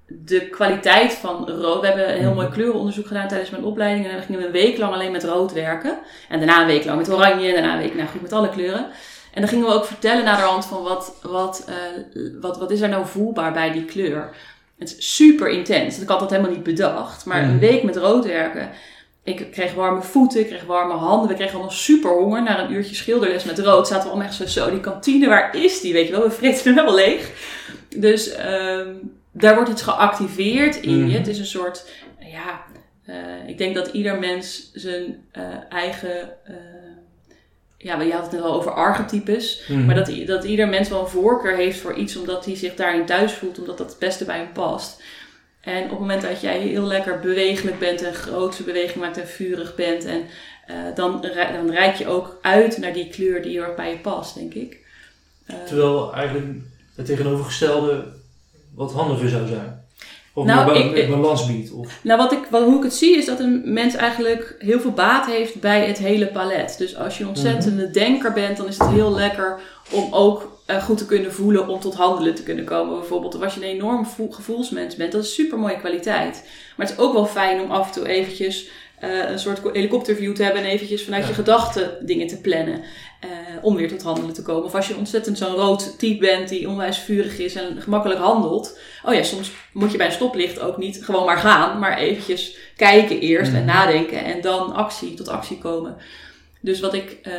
de kwaliteit van rood. We hebben een heel Mhm. mooi kleurenonderzoek gedaan tijdens mijn opleiding. En dan gingen we een week lang alleen met rood werken. En daarna een week lang met oranje. En daarna een week, nou goed, met alle kleuren. En dan gingen we ook vertellen naar de hand van wat, wat, wat, wat is er nou voelbaar bij die kleur. Het is super intens. Ik had dat helemaal niet bedacht. Maar Mhm. een week met rood werken. Ik kreeg warme voeten, ik kreeg warme handen. We kregen allemaal super honger. Na een uurtje schilderles met rood zaten we allemaal echt zo, zo, die kantine, waar is die? Weet je wel, we vreten hem helemaal leeg. Dus ehm, daar wordt iets geactiveerd in je. Mhm. Het is een soort, ja, eh, ik denk dat ieder mens zijn eh, eigen, eh, ja, je had het net al over archetypes. Mhm. Maar dat, dat ieder mens wel een voorkeur heeft voor iets omdat hij zich daarin thuis voelt, omdat dat het beste bij hem past. En op het moment dat jij heel lekker bewegelijk bent en grootse beweging maakt en vurig bent, en, eh, dan, dan reik je ook uit naar die kleur die heel erg bij je past, denk ik. Eh, Terwijl eigenlijk het tegenovergestelde wat handiger zou zijn. Of Nou, ba- ik- balans biedt. Of, Nou, wat ik, wat, hoe ik het zie is dat een mens eigenlijk heel veel baat heeft bij het hele palet. Dus als je een ontzettende denker bent, dan is het heel lekker om ook eh, goed te kunnen voelen, om tot handelen te kunnen komen bijvoorbeeld. Of als je een enorm voel- gevoelsmens bent, dat is super mooie kwaliteit. Maar het is ook wel fijn om af en toe eventjes eh, een soort helikopterview te hebben en eventjes vanuit Ja. je gedachten dingen te plannen. eh, om weer tot handelen te komen. Of als je ontzettend zo'n rood type bent die onwijs vurig is en gemakkelijk handelt. Oh ja, soms moet je bij een stoplicht ook niet gewoon maar gaan, maar eventjes kijken eerst en Mhm. nadenken en dan actie, tot actie komen. Dus wat ik eh,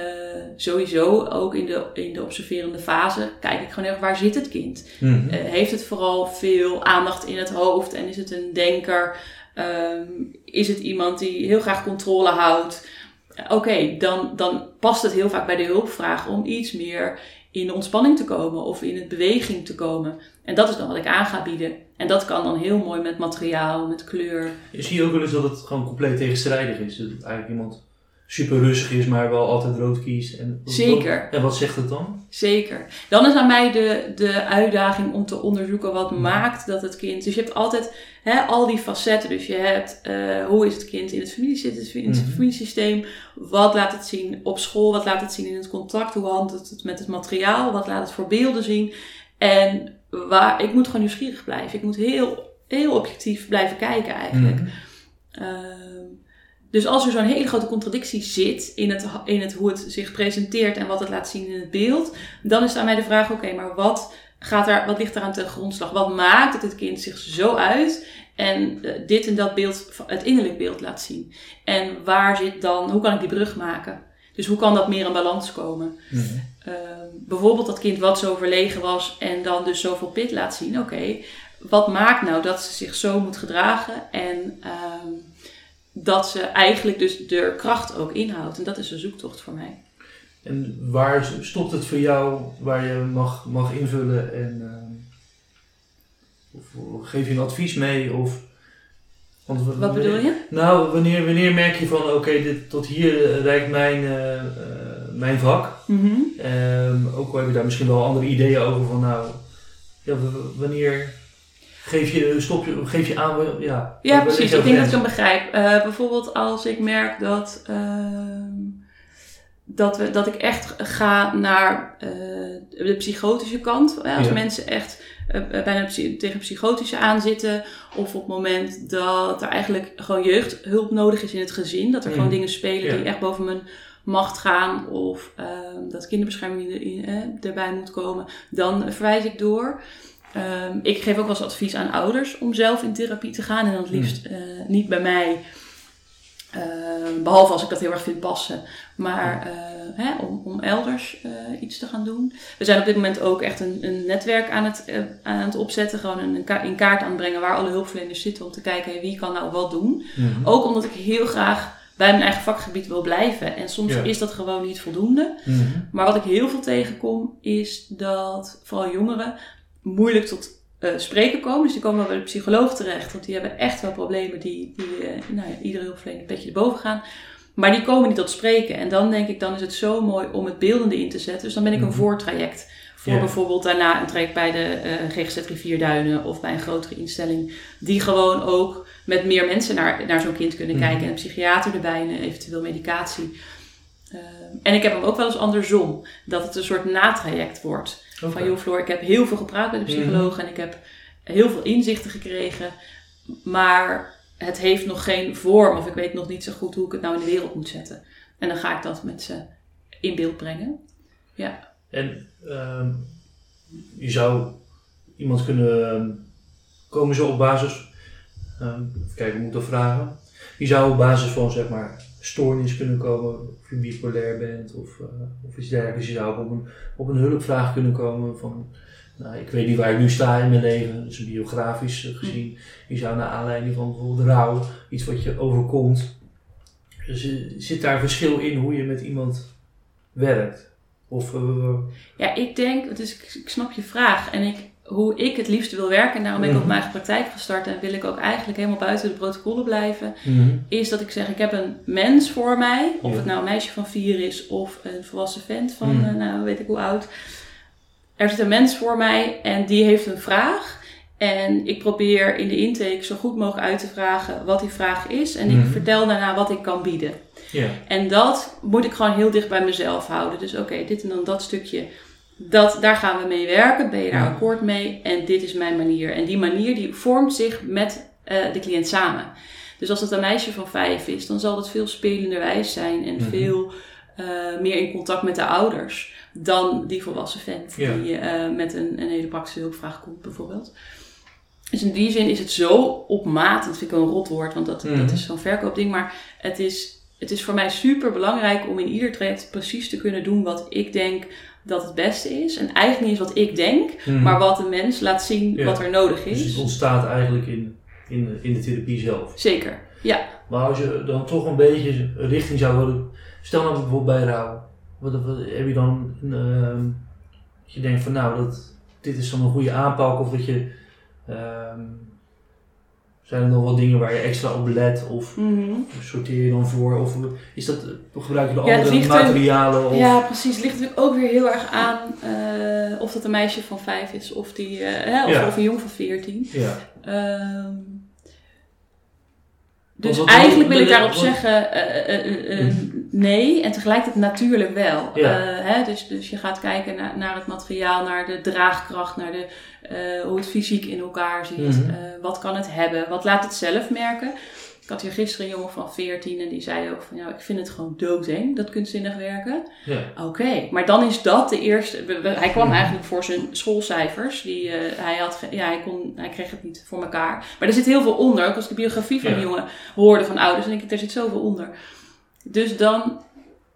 sowieso ook in de, in de observerende fase, kijk ik gewoon heel erg waar zit het kind? Eh, heeft het vooral veel aandacht in het hoofd en is het een denker? Ehm, is het iemand die heel graag controle houdt? oké, dan, dan past het heel vaak bij de hulpvraag om iets meer in de ontspanning te komen of in het beweging te komen. En dat is dan wat ik aan ga bieden. En dat kan dan heel mooi met materiaal, met kleur. Je ziet ook wel eens dat het gewoon compleet tegenstrijdig is. Dat eigenlijk iemand super rustig is, maar wel altijd rood kiest. En, Zeker. En wat zegt het dan? Zeker. Dan is aan mij de, de uitdaging om te onderzoeken wat maakt dat het kind. Dus je hebt altijd hè, al die facetten. Dus je hebt uh, hoe is het kind in het, familie, in het Mhm. familiesysteem. Wat laat het zien op school? Wat laat het zien in het contact? Hoe handelt het met het materiaal? Wat laat het voor beelden zien? En waar, ik moet gewoon nieuwsgierig blijven. Ik moet heel, heel objectief blijven kijken eigenlijk. Mhm. Ehm, dus als er zo'n hele grote contradictie zit in het, in het hoe het zich presenteert en wat het laat zien in het beeld, dan is aan mij de vraag: oké, maar wat, gaat er, wat ligt er aan ten grondslag? Wat maakt dat het kind zich zo uit en eh, dit en dat beeld, het innerlijk beeld laat zien? En waar zit dan, hoe kan ik die brug maken? Dus hoe kan dat meer in balans komen? Mhm. Ehm, bijvoorbeeld dat kind wat zo verlegen was en dan dus zoveel pit laat zien. Oké, wat maakt nou dat ze zich zo moet gedragen en ehm, dat ze eigenlijk dus de kracht ook inhoudt. En dat is een zoektocht voor mij. En waar stopt het voor jou waar je mag, mag invullen en ehm, of, geef je een advies mee? Of, want Wat bedoel je? Nou, wanneer, wanneer merk je van oké, dit tot hier eh, reikt mijn, eh, eh, mijn vak. Mhm. Ehm, ook al heb je daar misschien wel andere ideeën over van nou, ja, wanneer geef je, stop je, geef je aan, ja. Ja, precies. Ik denk dat ik hem begrijp. Eh, bijvoorbeeld als ik merk dat, ehm, dat, we, dat ik echt ga naar eh, de psychotische kant. Eh, Als Ja. mensen echt bijna tegen psychotische aanzitten. Of op het moment dat er eigenlijk gewoon jeugdhulp nodig is in het gezin. Dat er gewoon Mhm. dingen spelen Ja. die echt boven mijn macht gaan. Of ehm, dat kinderbescherming er- eh, erbij moet komen. Dan verwijs ik door. Ehm, ik geef ook wel eens advies aan ouders om zelf in therapie te gaan. En dan het liefst eh, niet bij mij. Ehm, behalve als ik dat heel erg vind passen. Maar eh, hè, om, om elders eh, iets te gaan doen. We zijn op dit moment ook echt een, een netwerk aan het, aan het opzetten. Gewoon een, ka- in kaart aanbrengen waar alle hulpverleners zitten. Om te kijken hey, wie kan nou wat doen. Mhm. Ook omdat ik heel graag bij mijn eigen vakgebied wil blijven. En soms Ja. is dat gewoon niet voldoende. Mhm. Maar wat ik heel veel tegenkom, is dat vooral jongeren moeilijk tot eh, spreken komen. Dus die komen wel bij de psycholoog terecht, want die hebben echt wel problemen die, die eh, nou ja, iedere hulpverlener een beetje erboven gaan. Maar die komen niet tot spreken. En dan denk ik, dan is het zo mooi om het beeldende in te zetten. Dus dan ben ik een Mhm. voortraject. Voor Ja. bijvoorbeeld daarna een traject bij de eh GGZ Rivierduinen of bij een grotere instelling. Die gewoon ook met meer mensen naar, naar zo'n kind kunnen Mhm. kijken. En een psychiater erbij en eventueel medicatie. Ehm, en ik heb hem ook wel eens andersom. Dat het een soort natraject wordt. Van joh Floor, ik heb heel veel gepraat met de psycholoog en ik heb heel veel inzichten gekregen. Maar het heeft nog geen vorm of ik weet nog niet zo goed hoe ik het nou in de wereld moet zetten. En dan ga ik dat met ze in beeld brengen. Ja. En ehm, je zou iemand kunnen ehm, komen zo op basis, ehm, even kijken, hoe moet ik dat vragen? Je zou op basis van zeg maar stoornis kunnen komen, of je bipolair bent of, eh, of iets dergelijks. Je zou op een, op een hulpvraag kunnen komen van, nou, ik weet niet waar ik nu sta in mijn leven, dus biografisch eh, gezien. Je zou naar aanleiding van bijvoorbeeld rouw, iets wat je overkomt. Dus eh, zit daar verschil in hoe je met iemand werkt? Of Ja, ik denk, dus ik, ik snap je vraag. En ik, hoe ik het liefst wil werken, en daarom ben ik ook Mhm. mijn eigen praktijk gestart en wil ik ook eigenlijk helemaal buiten de protocollen blijven. mhm. is dat ik zeg, ik heb een mens voor mij. Of het nou een meisje van vier is of een volwassen vent van, Mm. eh, nou weet ik hoe oud. Er zit een mens voor mij en die heeft een vraag. En ik probeer in de intake zo goed mogelijk uit te vragen wat die vraag is. En ik Mhm. vertel daarna wat ik kan bieden. En dat moet ik gewoon heel dicht bij mezelf houden. Dus oké, dit en dan dat stukje. Dat, daar gaan we mee werken. Ben je daar Ja. akkoord mee? En dit is mijn manier. En die manier die vormt zich met eh, de cliënt samen. Dus als het een meisje van vijf is, dan zal het veel spelenderwijs zijn. En Mhm. veel eh, meer in contact met de ouders. Dan die volwassen vent Ja. die eh, met een, een hele praktische hulpvraag komt bijvoorbeeld. Dus in die zin is het zo op maat. Dat vind ik wel een rot woord, want dat, Mhm. dat is zo'n verkoopding. Maar het is, het is voor mij super belangrijk om in ieder traject precies te kunnen doen wat ik denk dat het beste is. En eigenlijk niet eens wat ik denk, Mhm. maar wat de mens laat zien Ja. wat er nodig Dus is. het ontstaat eigenlijk in, in, in de therapie zelf. Zeker. Ja. Maar als je dan toch een beetje richting zou willen, stel nou bijvoorbeeld bij rouw, wat, wat heb je dan, dat je denkt van nou, dat, dit is dan een goede aanpak of dat je, ehm, zijn er nog wel dingen waar je extra op let of Mhm. sorteer je dan voor of is dat, gebruik je de Ja, andere er- materialen of, Ja, precies. Het ligt natuurlijk ook weer heel erg aan eh, of dat een meisje van vijf is of, die, eh, hè, of, Ja. of een jong van veertien. ja. Ehm, dus eigenlijk wil ik daarop zeggen eh, eh, eh, eh, nee en tegelijkertijd natuurlijk wel. Ja. Hè, dus, dus je gaat kijken naar, naar het materiaal, naar de draagkracht, naar de, hoe het fysiek in elkaar zit. Mhm. Wat kan het hebben? Wat laat het zelf merken? Ik had hier gisteren een jongen van 14 en die zei ook van ja, ik vind het gewoon doodeng, dat kunstzinnig werken. ja. Oké, maar dan is dat de eerste. Hij kwam eigenlijk voor zijn schoolcijfers. Die, eh, hij, had, ja, hij, kon, hij kreeg het niet voor elkaar. Maar er zit heel veel onder. Ook als ik de biografie van Ja. die jongen hoorde van ouders, dan denk ik, er zit zoveel onder. Dus dan,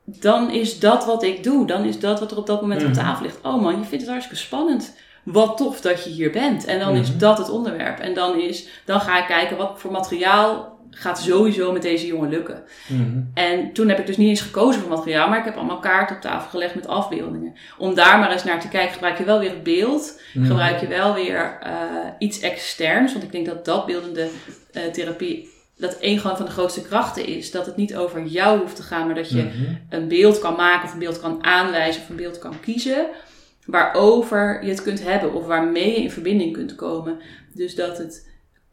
dan is dat wat ik doe. Dan is dat wat er op dat moment op Mhm. tafel ligt. Oh man, je vindt het hartstikke spannend. Wat tof dat je hier bent. En dan is Mhm. dat het onderwerp. En dan, is, dan ga ik kijken wat voor materiaal gaat sowieso met deze jongen lukken. Mhm. En toen heb ik dus niet eens gekozen voor materiaal, maar ik heb allemaal kaarten op tafel gelegd met afbeeldingen. Om daar maar eens naar te kijken, gebruik je wel weer het beeld, Mhm. gebruik je wel weer eh, iets externs. Want ik denk dat dat beeldende eh, therapie, dat een gewoon van de grootste krachten is. Dat het niet over jou hoeft te gaan, maar dat je Mhm. een beeld kan maken of een beeld kan aanwijzen of een beeld kan kiezen. Waarover je het kunt hebben of waarmee je in verbinding kunt komen. Dus dat het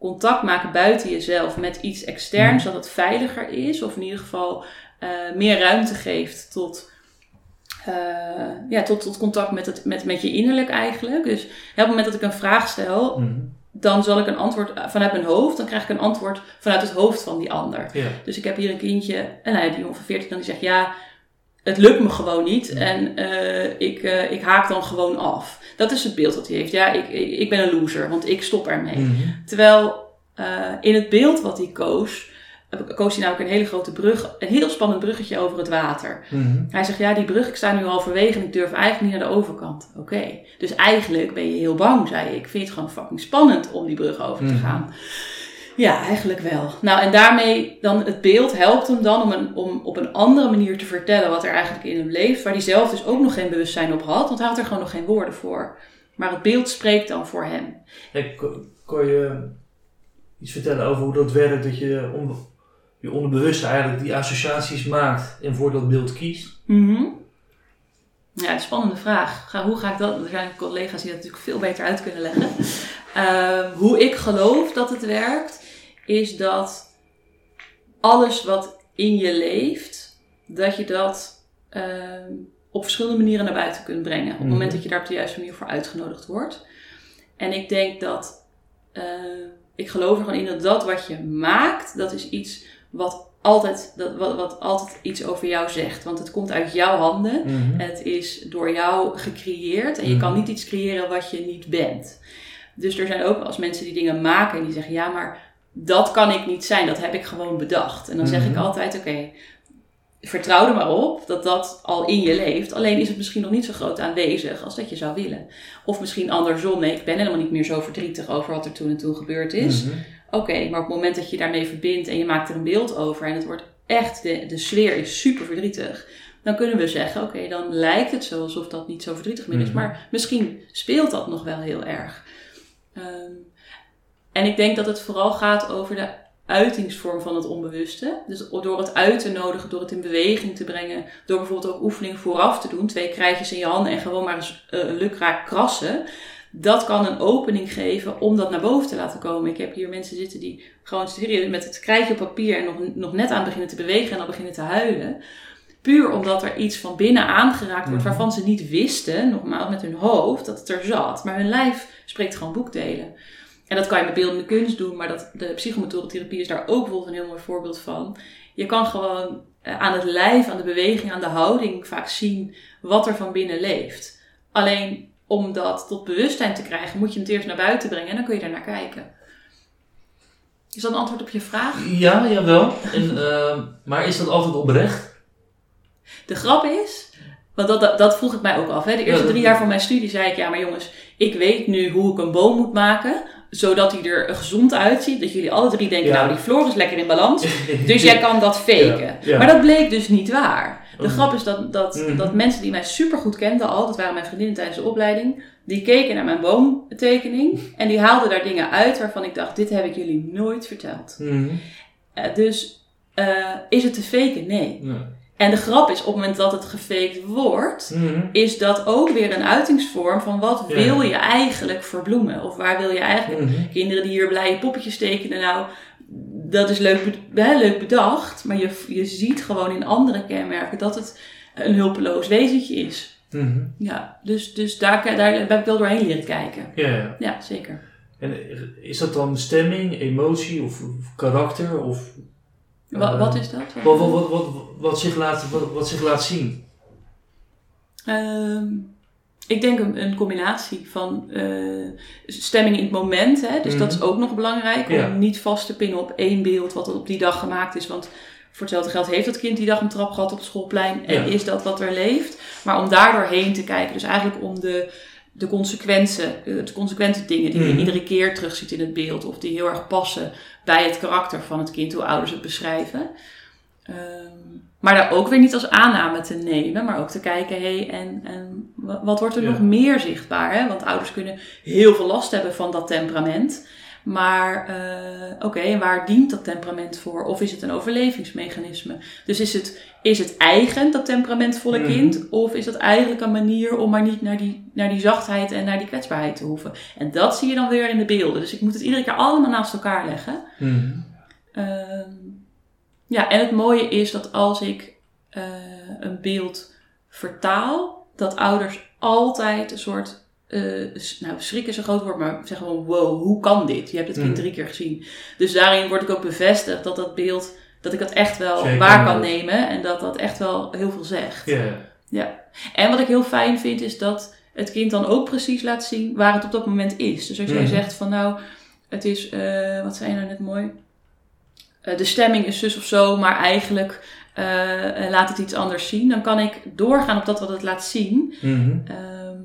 contact maken buiten jezelf met iets externs, dat het veiliger is. Of in ieder geval eh, meer ruimte geeft tot, eh, ja, tot, tot contact met, het, met, met je innerlijk eigenlijk. Dus op het moment dat ik een vraag stel, Mhm. dan zal ik een antwoord vanuit mijn hoofd, dan krijg ik een antwoord vanuit het hoofd van die ander. Ja. Dus ik heb hier een kindje, en nou ja, die jongen van 14 dan die zegt, ja, het lukt me gewoon niet en eh, ik, eh, ik haak dan gewoon af. Dat is het beeld dat hij heeft. Ja, ik, ik, ik ben een loser, want ik stop ermee. Mhm. Terwijl eh, in het beeld wat hij koos, koos hij namelijk een hele grote brug, een heel spannend bruggetje over het water. Mhm. Hij zegt, ja, die brug, ik sta nu halverwege en ik durf eigenlijk niet naar de overkant. Oké, dus eigenlijk ben je heel bang, zei ik. Ik vind het gewoon fucking spannend om die brug over te Mhm. gaan. Ja, eigenlijk wel. Nou, en daarmee dan het beeld helpt hem dan om, een, om op een andere manier te vertellen wat er eigenlijk in hem leeft, waar hij zelf dus ook nog geen bewustzijn op had, want hij had er gewoon nog geen woorden voor. Maar het beeld spreekt dan voor hem. Hey, ko- kon je iets vertellen over hoe dat werkt, dat je on, je onderbewuste eigenlijk die associaties maakt en voor dat beeld kiest? Mhm. Ja, spannende vraag. Ga, hoe ga ik dat? Er zijn collega's die dat natuurlijk veel beter uit kunnen leggen. Ehm, hoe ik geloof dat het werkt, is dat alles wat in je leeft, dat je dat ehm, op verschillende manieren naar buiten kunt brengen. Op het moment Mhm. dat je daar op de juiste manier voor uitgenodigd wordt. En ik denk dat, eh, ik geloof er gewoon in dat dat wat je maakt, dat is iets wat altijd, dat, wat, wat altijd iets over jou zegt. Want het komt uit jouw handen. Mhm. Het is door jou gecreëerd en je kan niet iets creëren wat je niet bent. Dus er zijn ook eens mensen die dingen maken en die zeggen: ja, maar dat kan ik niet zijn, dat heb ik gewoon bedacht. En dan zeg ik Mhm. altijd: oké, vertrouw er maar op dat dat al in je leeft. Alleen is het misschien nog niet zo groot aanwezig als dat je zou willen. Of misschien andersom: nee, ik ben helemaal niet meer zo verdrietig over wat er toen en toen gebeurd is. Mhm. Oké, maar op het moment dat je daarmee verbindt en je maakt er een beeld over en het wordt echt, de, de sfeer is super verdrietig, dan kunnen we zeggen, oké, dan lijkt het zo alsof dat niet zo verdrietig meer is, Mhm. maar misschien speelt dat nog wel heel erg. Ehm, en ik denk dat het vooral gaat over de uitingsvorm van het onbewuste. Dus door het uit te nodigen, door het in beweging te brengen, door bijvoorbeeld ook oefening vooraf te doen, twee krijtjes in je handen en gewoon maar eens uh, lukraak krassen. Dat kan een opening geven om dat naar boven te laten komen. Ik heb hier mensen zitten die gewoon serieus met het krijtje op papier en nog, nog net aan beginnen te bewegen en dan beginnen te huilen. Puur omdat er iets van binnen aangeraakt wordt waarvan ze niet wisten, nogmaals met hun hoofd, dat het er zat. Maar hun lijf spreekt gewoon boekdelen. En dat kan je met beeldende kunst doen, maar dat, de psychomotorentherapie is daar ook bijvoorbeeld een heel mooi voorbeeld van. Je kan gewoon aan het lijf, aan de beweging, aan de houding vaak zien wat er van binnen leeft. Alleen om dat tot bewustzijn te krijgen, moet je het eerst naar buiten brengen en dan kun je daar naar kijken. Is dat een antwoord op je vraag? Ja, jawel. En, uh, maar is dat altijd oprecht? De grap is, want dat, dat, dat, vroeg ik mij ook af. Hè. De eerste Ja, drie jaar van mijn studie zei ik, ja maar jongens, ik weet nu hoe ik een boom moet maken. Zodat hij er gezond uitziet. Dat jullie alle drie denken, Ja. nou die Floor is lekker in balans. Dus jij kan dat faken. Ja, ja. Maar dat bleek dus niet waar. De Oh. grap is dat, dat, Mhm. dat mensen die mij super goed kenden al, dat waren mijn vriendinnen tijdens de opleiding, die keken naar mijn boomtekening en die haalden daar dingen uit waarvan ik dacht, dit heb ik jullie nooit verteld. Mhm. Eh, dus eh, is het te faken? Nee. En de grap is, op het moment dat het gefaked wordt, Mhm. is dat ook weer een uitingsvorm van wat Ja. wil je eigenlijk verbloemen? Of waar wil je eigenlijk Mhm. kinderen die hier blije poppetjes tekenen, nou, dat is leuk, hè, leuk bedacht. Maar je, je ziet gewoon in andere kenmerken dat het een hulpeloos wezentje is. Mhm. Ja, dus, dus daar, daar heb ik wel doorheen leren kijken. Ja, ja. Ja, zeker. En is dat dan stemming, emotie of, of karakter? Of, Wat, eh, wat is dat? Wat, wat, wat, wat, zich laat, wat, wat zich laat zien? Ehm, ik denk een, een combinatie van eh, stemming in het moment. Hè? Dus dat is Mhm. ook nog belangrijk. Ja. Om niet vast te pinnen op één beeld wat op die dag gemaakt is. Want voor hetzelfde geld heeft dat kind die dag een trap gehad op het schoolplein. En Ja. is dat wat er leeft. Maar om daar doorheen te kijken. Dus eigenlijk om de, de consequenties, de consequente dingen die Mhm. je iedere keer terugziet in het beeld. Of die heel erg passen bij het karakter van het kind. Hoe ouders het beschrijven. Ehm, maar daar ook weer niet als aanname te nemen, maar ook te kijken, hé, hey, en, en wa- wat wordt er Ja. nog meer zichtbaar? Hè? Want ouders kunnen heel veel last hebben van dat temperament. Maar eh, oké, en waar dient dat temperament voor? Of is het een overlevingsmechanisme? Dus is het, is het eigen, dat temperamentvolle Mhm. kind? Of is dat eigenlijk een manier om maar niet naar die, naar die zachtheid en naar die kwetsbaarheid te hoeven? En dat zie je dan weer in de beelden. Dus ik moet het iedere keer allemaal naast elkaar leggen. Mhm. Ehm, ja, en het mooie is dat als ik eh, een beeld vertaal, dat ouders altijd een soort. eh, nou, schrik is een groot woord, maar zeggen gewoon: wow, hoe kan dit? Je hebt het kind Mhm. drie keer gezien. Dus daarin word ik ook bevestigd dat dat beeld, dat ik dat echt wel Zeker. waar kan nemen en dat dat echt wel heel veel zegt. Ja, ja. En wat ik heel fijn vind, is dat het kind dan ook precies laat zien waar het op dat moment is. Dus als jij Mhm. zegt van nou, het is, eh, wat zei je nou net mooi? Eh, de stemming is zus of zo, maar eigenlijk eh, laat het iets anders zien. Dan kan ik doorgaan op dat wat het laat zien. Mhm. Ehm,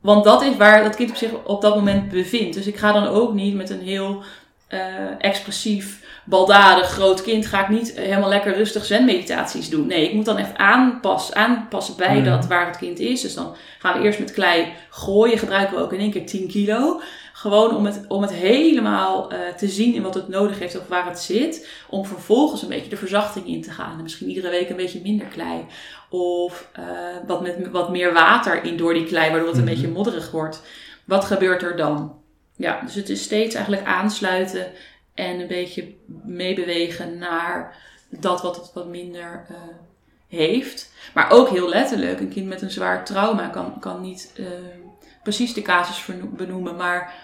want dat is waar dat kind op zich op dat moment bevindt. Dus ik ga dan ook niet met een heel eh, expressief, baldadig groot kind... ga ik niet helemaal lekker rustig zen-meditaties doen. Nee, ik moet dan echt aanpassen, aanpassen bij Mhm. dat waar het kind is. Dus dan gaan we eerst met klei gooien. Gebruiken we ook in één keer 10 kilo. Gewoon om het, om het helemaal eh, te zien in wat het nodig heeft of waar het zit. Om vervolgens een beetje de verzachting in te gaan. En misschien iedere week een beetje minder klei. Of eh, wat, met, wat meer water in door die klei, waardoor het een Mhm. beetje modderig wordt. Wat gebeurt er dan? Ja, dus het is steeds eigenlijk aansluiten en een beetje meebewegen naar dat wat het wat minder eh, heeft. Maar ook heel letterlijk, een kind met een zwaar trauma kan, kan niet eh, precies de casus benoemen, maar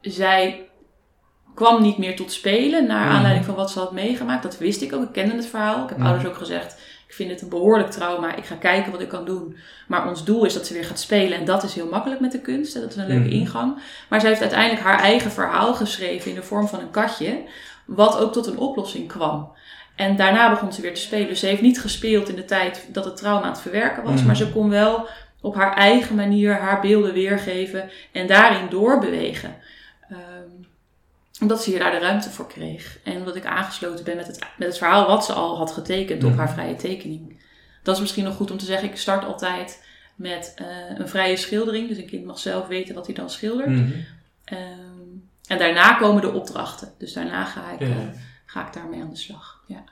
zij kwam niet meer tot spelen naar Mhm. aanleiding van wat ze had meegemaakt. Dat wist ik ook, ik kende het verhaal. Ik heb Mhm. ouders ook gezegd, ik vind het een behoorlijk trauma, ik ga kijken wat ik kan doen. Maar ons doel is dat ze weer gaat spelen en dat is heel makkelijk met de kunst. Dat is een leuke Mhm. ingang. Maar zij heeft uiteindelijk haar eigen verhaal geschreven in de vorm van een katje, wat ook tot een oplossing kwam. En daarna begon ze weer te spelen. Dus ze heeft niet gespeeld in de tijd dat het trauma aan het verwerken was, Mhm. maar ze kon wel op haar eigen manier haar beelden weergeven en daarin doorbewegen. Omdat ze hier daar de ruimte voor kreeg. En omdat ik aangesloten ben met het, met het verhaal wat ze al had getekend op Mhm. haar vrije tekening. Dat is misschien nog goed om te zeggen. Ik start altijd met eh, een vrije schildering. Dus een kind mag zelf weten wat hij dan schildert. Mhm. Ehm, en daarna komen de opdrachten. Dus daarna ga ik, Ja. eh, ga ik daarmee aan de slag. Ja.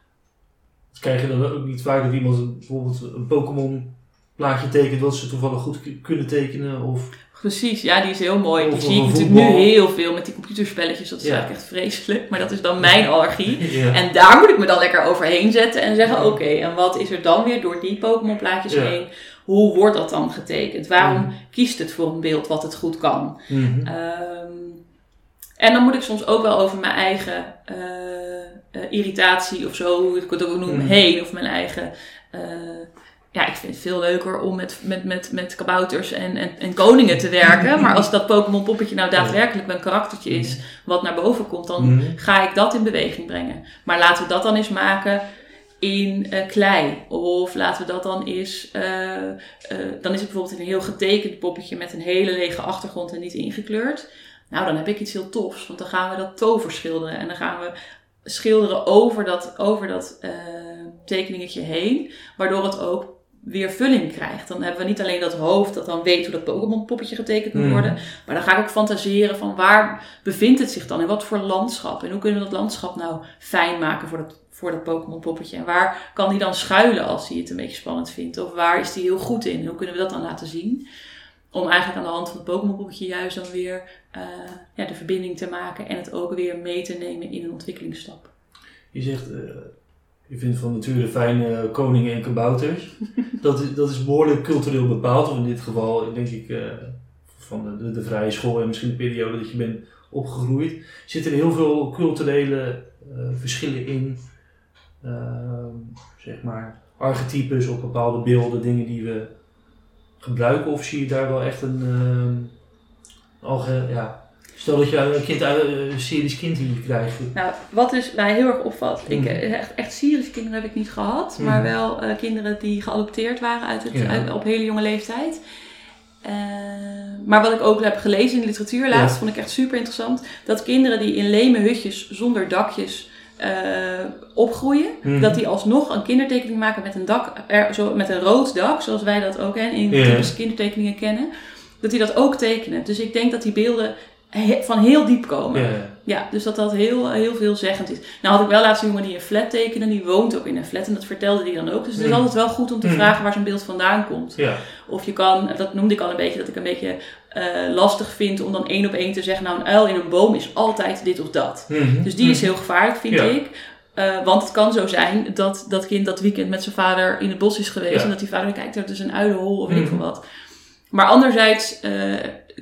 Dus krijg je dan ook niet vaak dat iemand bijvoorbeeld een Pokémon plaatje tekent wat ze toevallig goed kunnen tekenen? Of... Precies, ja, die is heel mooi. Die zie ik natuurlijk nu heel veel met die computerspelletjes. Dat is Ja. eigenlijk echt vreselijk. Maar dat is dan mijn allergie. ja. En daar moet ik me dan lekker overheen zetten en zeggen: Ja. oké, en wat is er dan weer door die Pokémon-plaatjes heen? Hoe wordt dat dan getekend? Waarom Mhm. kiest het voor een beeld wat het goed kan? Mhm. Ehm, en dan moet ik soms ook wel over mijn eigen eh, eh, irritatie of zo, hoe ik het ook noem, Mhm. heen. Of mijn eigen. eh, ja, ik vind het veel leuker om met, met, met, met kabouters en, en, en koningen te werken. maar als dat Pokémon poppetje nou daadwerkelijk een karaktertje is wat naar boven komt, dan Mhm. ga ik dat in beweging brengen. Maar laten we dat dan eens maken in eh, klei. Of laten we dat dan eens... eh, eh, dan is het bijvoorbeeld een heel getekend poppetje met een hele lege achtergrond en niet ingekleurd. Nou, dan heb ik iets heel tofs, want dan gaan we dat tover schilderen. En dan gaan we schilderen over dat, over dat tekeningetje heen, waardoor het ook weer vulling krijgt. Dan hebben we niet alleen dat hoofd dat dan weet hoe dat Pokémon poppetje getekend moet Mhm. worden, maar dan ga ik ook fantaseren van waar bevindt het zich dan in wat voor landschap en hoe kunnen we dat landschap nou fijn maken voor dat, voor dat Pokémon poppetje en waar kan die dan schuilen als hij het een beetje spannend vindt of waar is hij heel goed in hoe kunnen we dat dan laten zien? Om eigenlijk aan de hand van het Pokémon poppetje juist dan weer eh, ja, de verbinding te maken en het ook weer mee te nemen in een ontwikkelingsstap. Je zegt, eh, je vindt van nature fijne koningen en kabouters. dat, is, dat is behoorlijk cultureel bepaald. Of in dit geval denk ik eh, van de, de, vrije school en misschien de periode dat je bent opgegroeid. Zitten er heel veel culturele eh, verschillen in? Zeg maar archetypes of bepaalde beelden, dingen die we gebruiken? Of zie je daar wel echt een... ehm, alge, ja, Stel dat je een kind een Syrisch kind hier krijgt. Nou, wat dus mij heel erg opvalt. Ik, Mhm. eh, echt, echt Syrische kinderen heb ik niet gehad. Maar Mhm. wel eh, kinderen die geadopteerd waren uit het, Ja. uit- op hele jonge leeftijd. Eh, maar wat ik ook heb gelezen in de literatuur laatst, Ja. vond ik echt super interessant. Dat kinderen die in leme hutjes zonder dakjes eh, opgroeien, Mhm. dat die alsnog een kindertekening maken met een dak, er, zo, met een rood dak, zoals wij dat ook hè, in typische kindertekeningen kennen. Dat die dat ook tekenen. Dus ik denk dat die beelden he- van heel diep komen. Ja, Ja, dus dat dat heel, heel veelzeggend is. Nou had ik wel laatst een jongen die een flat tekende, die woont ook in een flat en dat vertelde hij dan ook. Dus het is Mm. altijd wel goed om te Mm. vragen waar zo'n beeld vandaan komt. Of je kan, dat noemde ik al een beetje, dat ik een beetje eh, lastig vind om dan één op één te zeggen, nou een uil in een boom is altijd dit of dat. Mhm. Dus die is heel gevaarlijk, vind ik. Eh, want het kan zo zijn dat dat kind dat weekend met zijn vader in het bos is geweest. En dat die vader kijkt, er is een uilenhol of weet ik Mhm. veel wat. Maar anderzijds eh,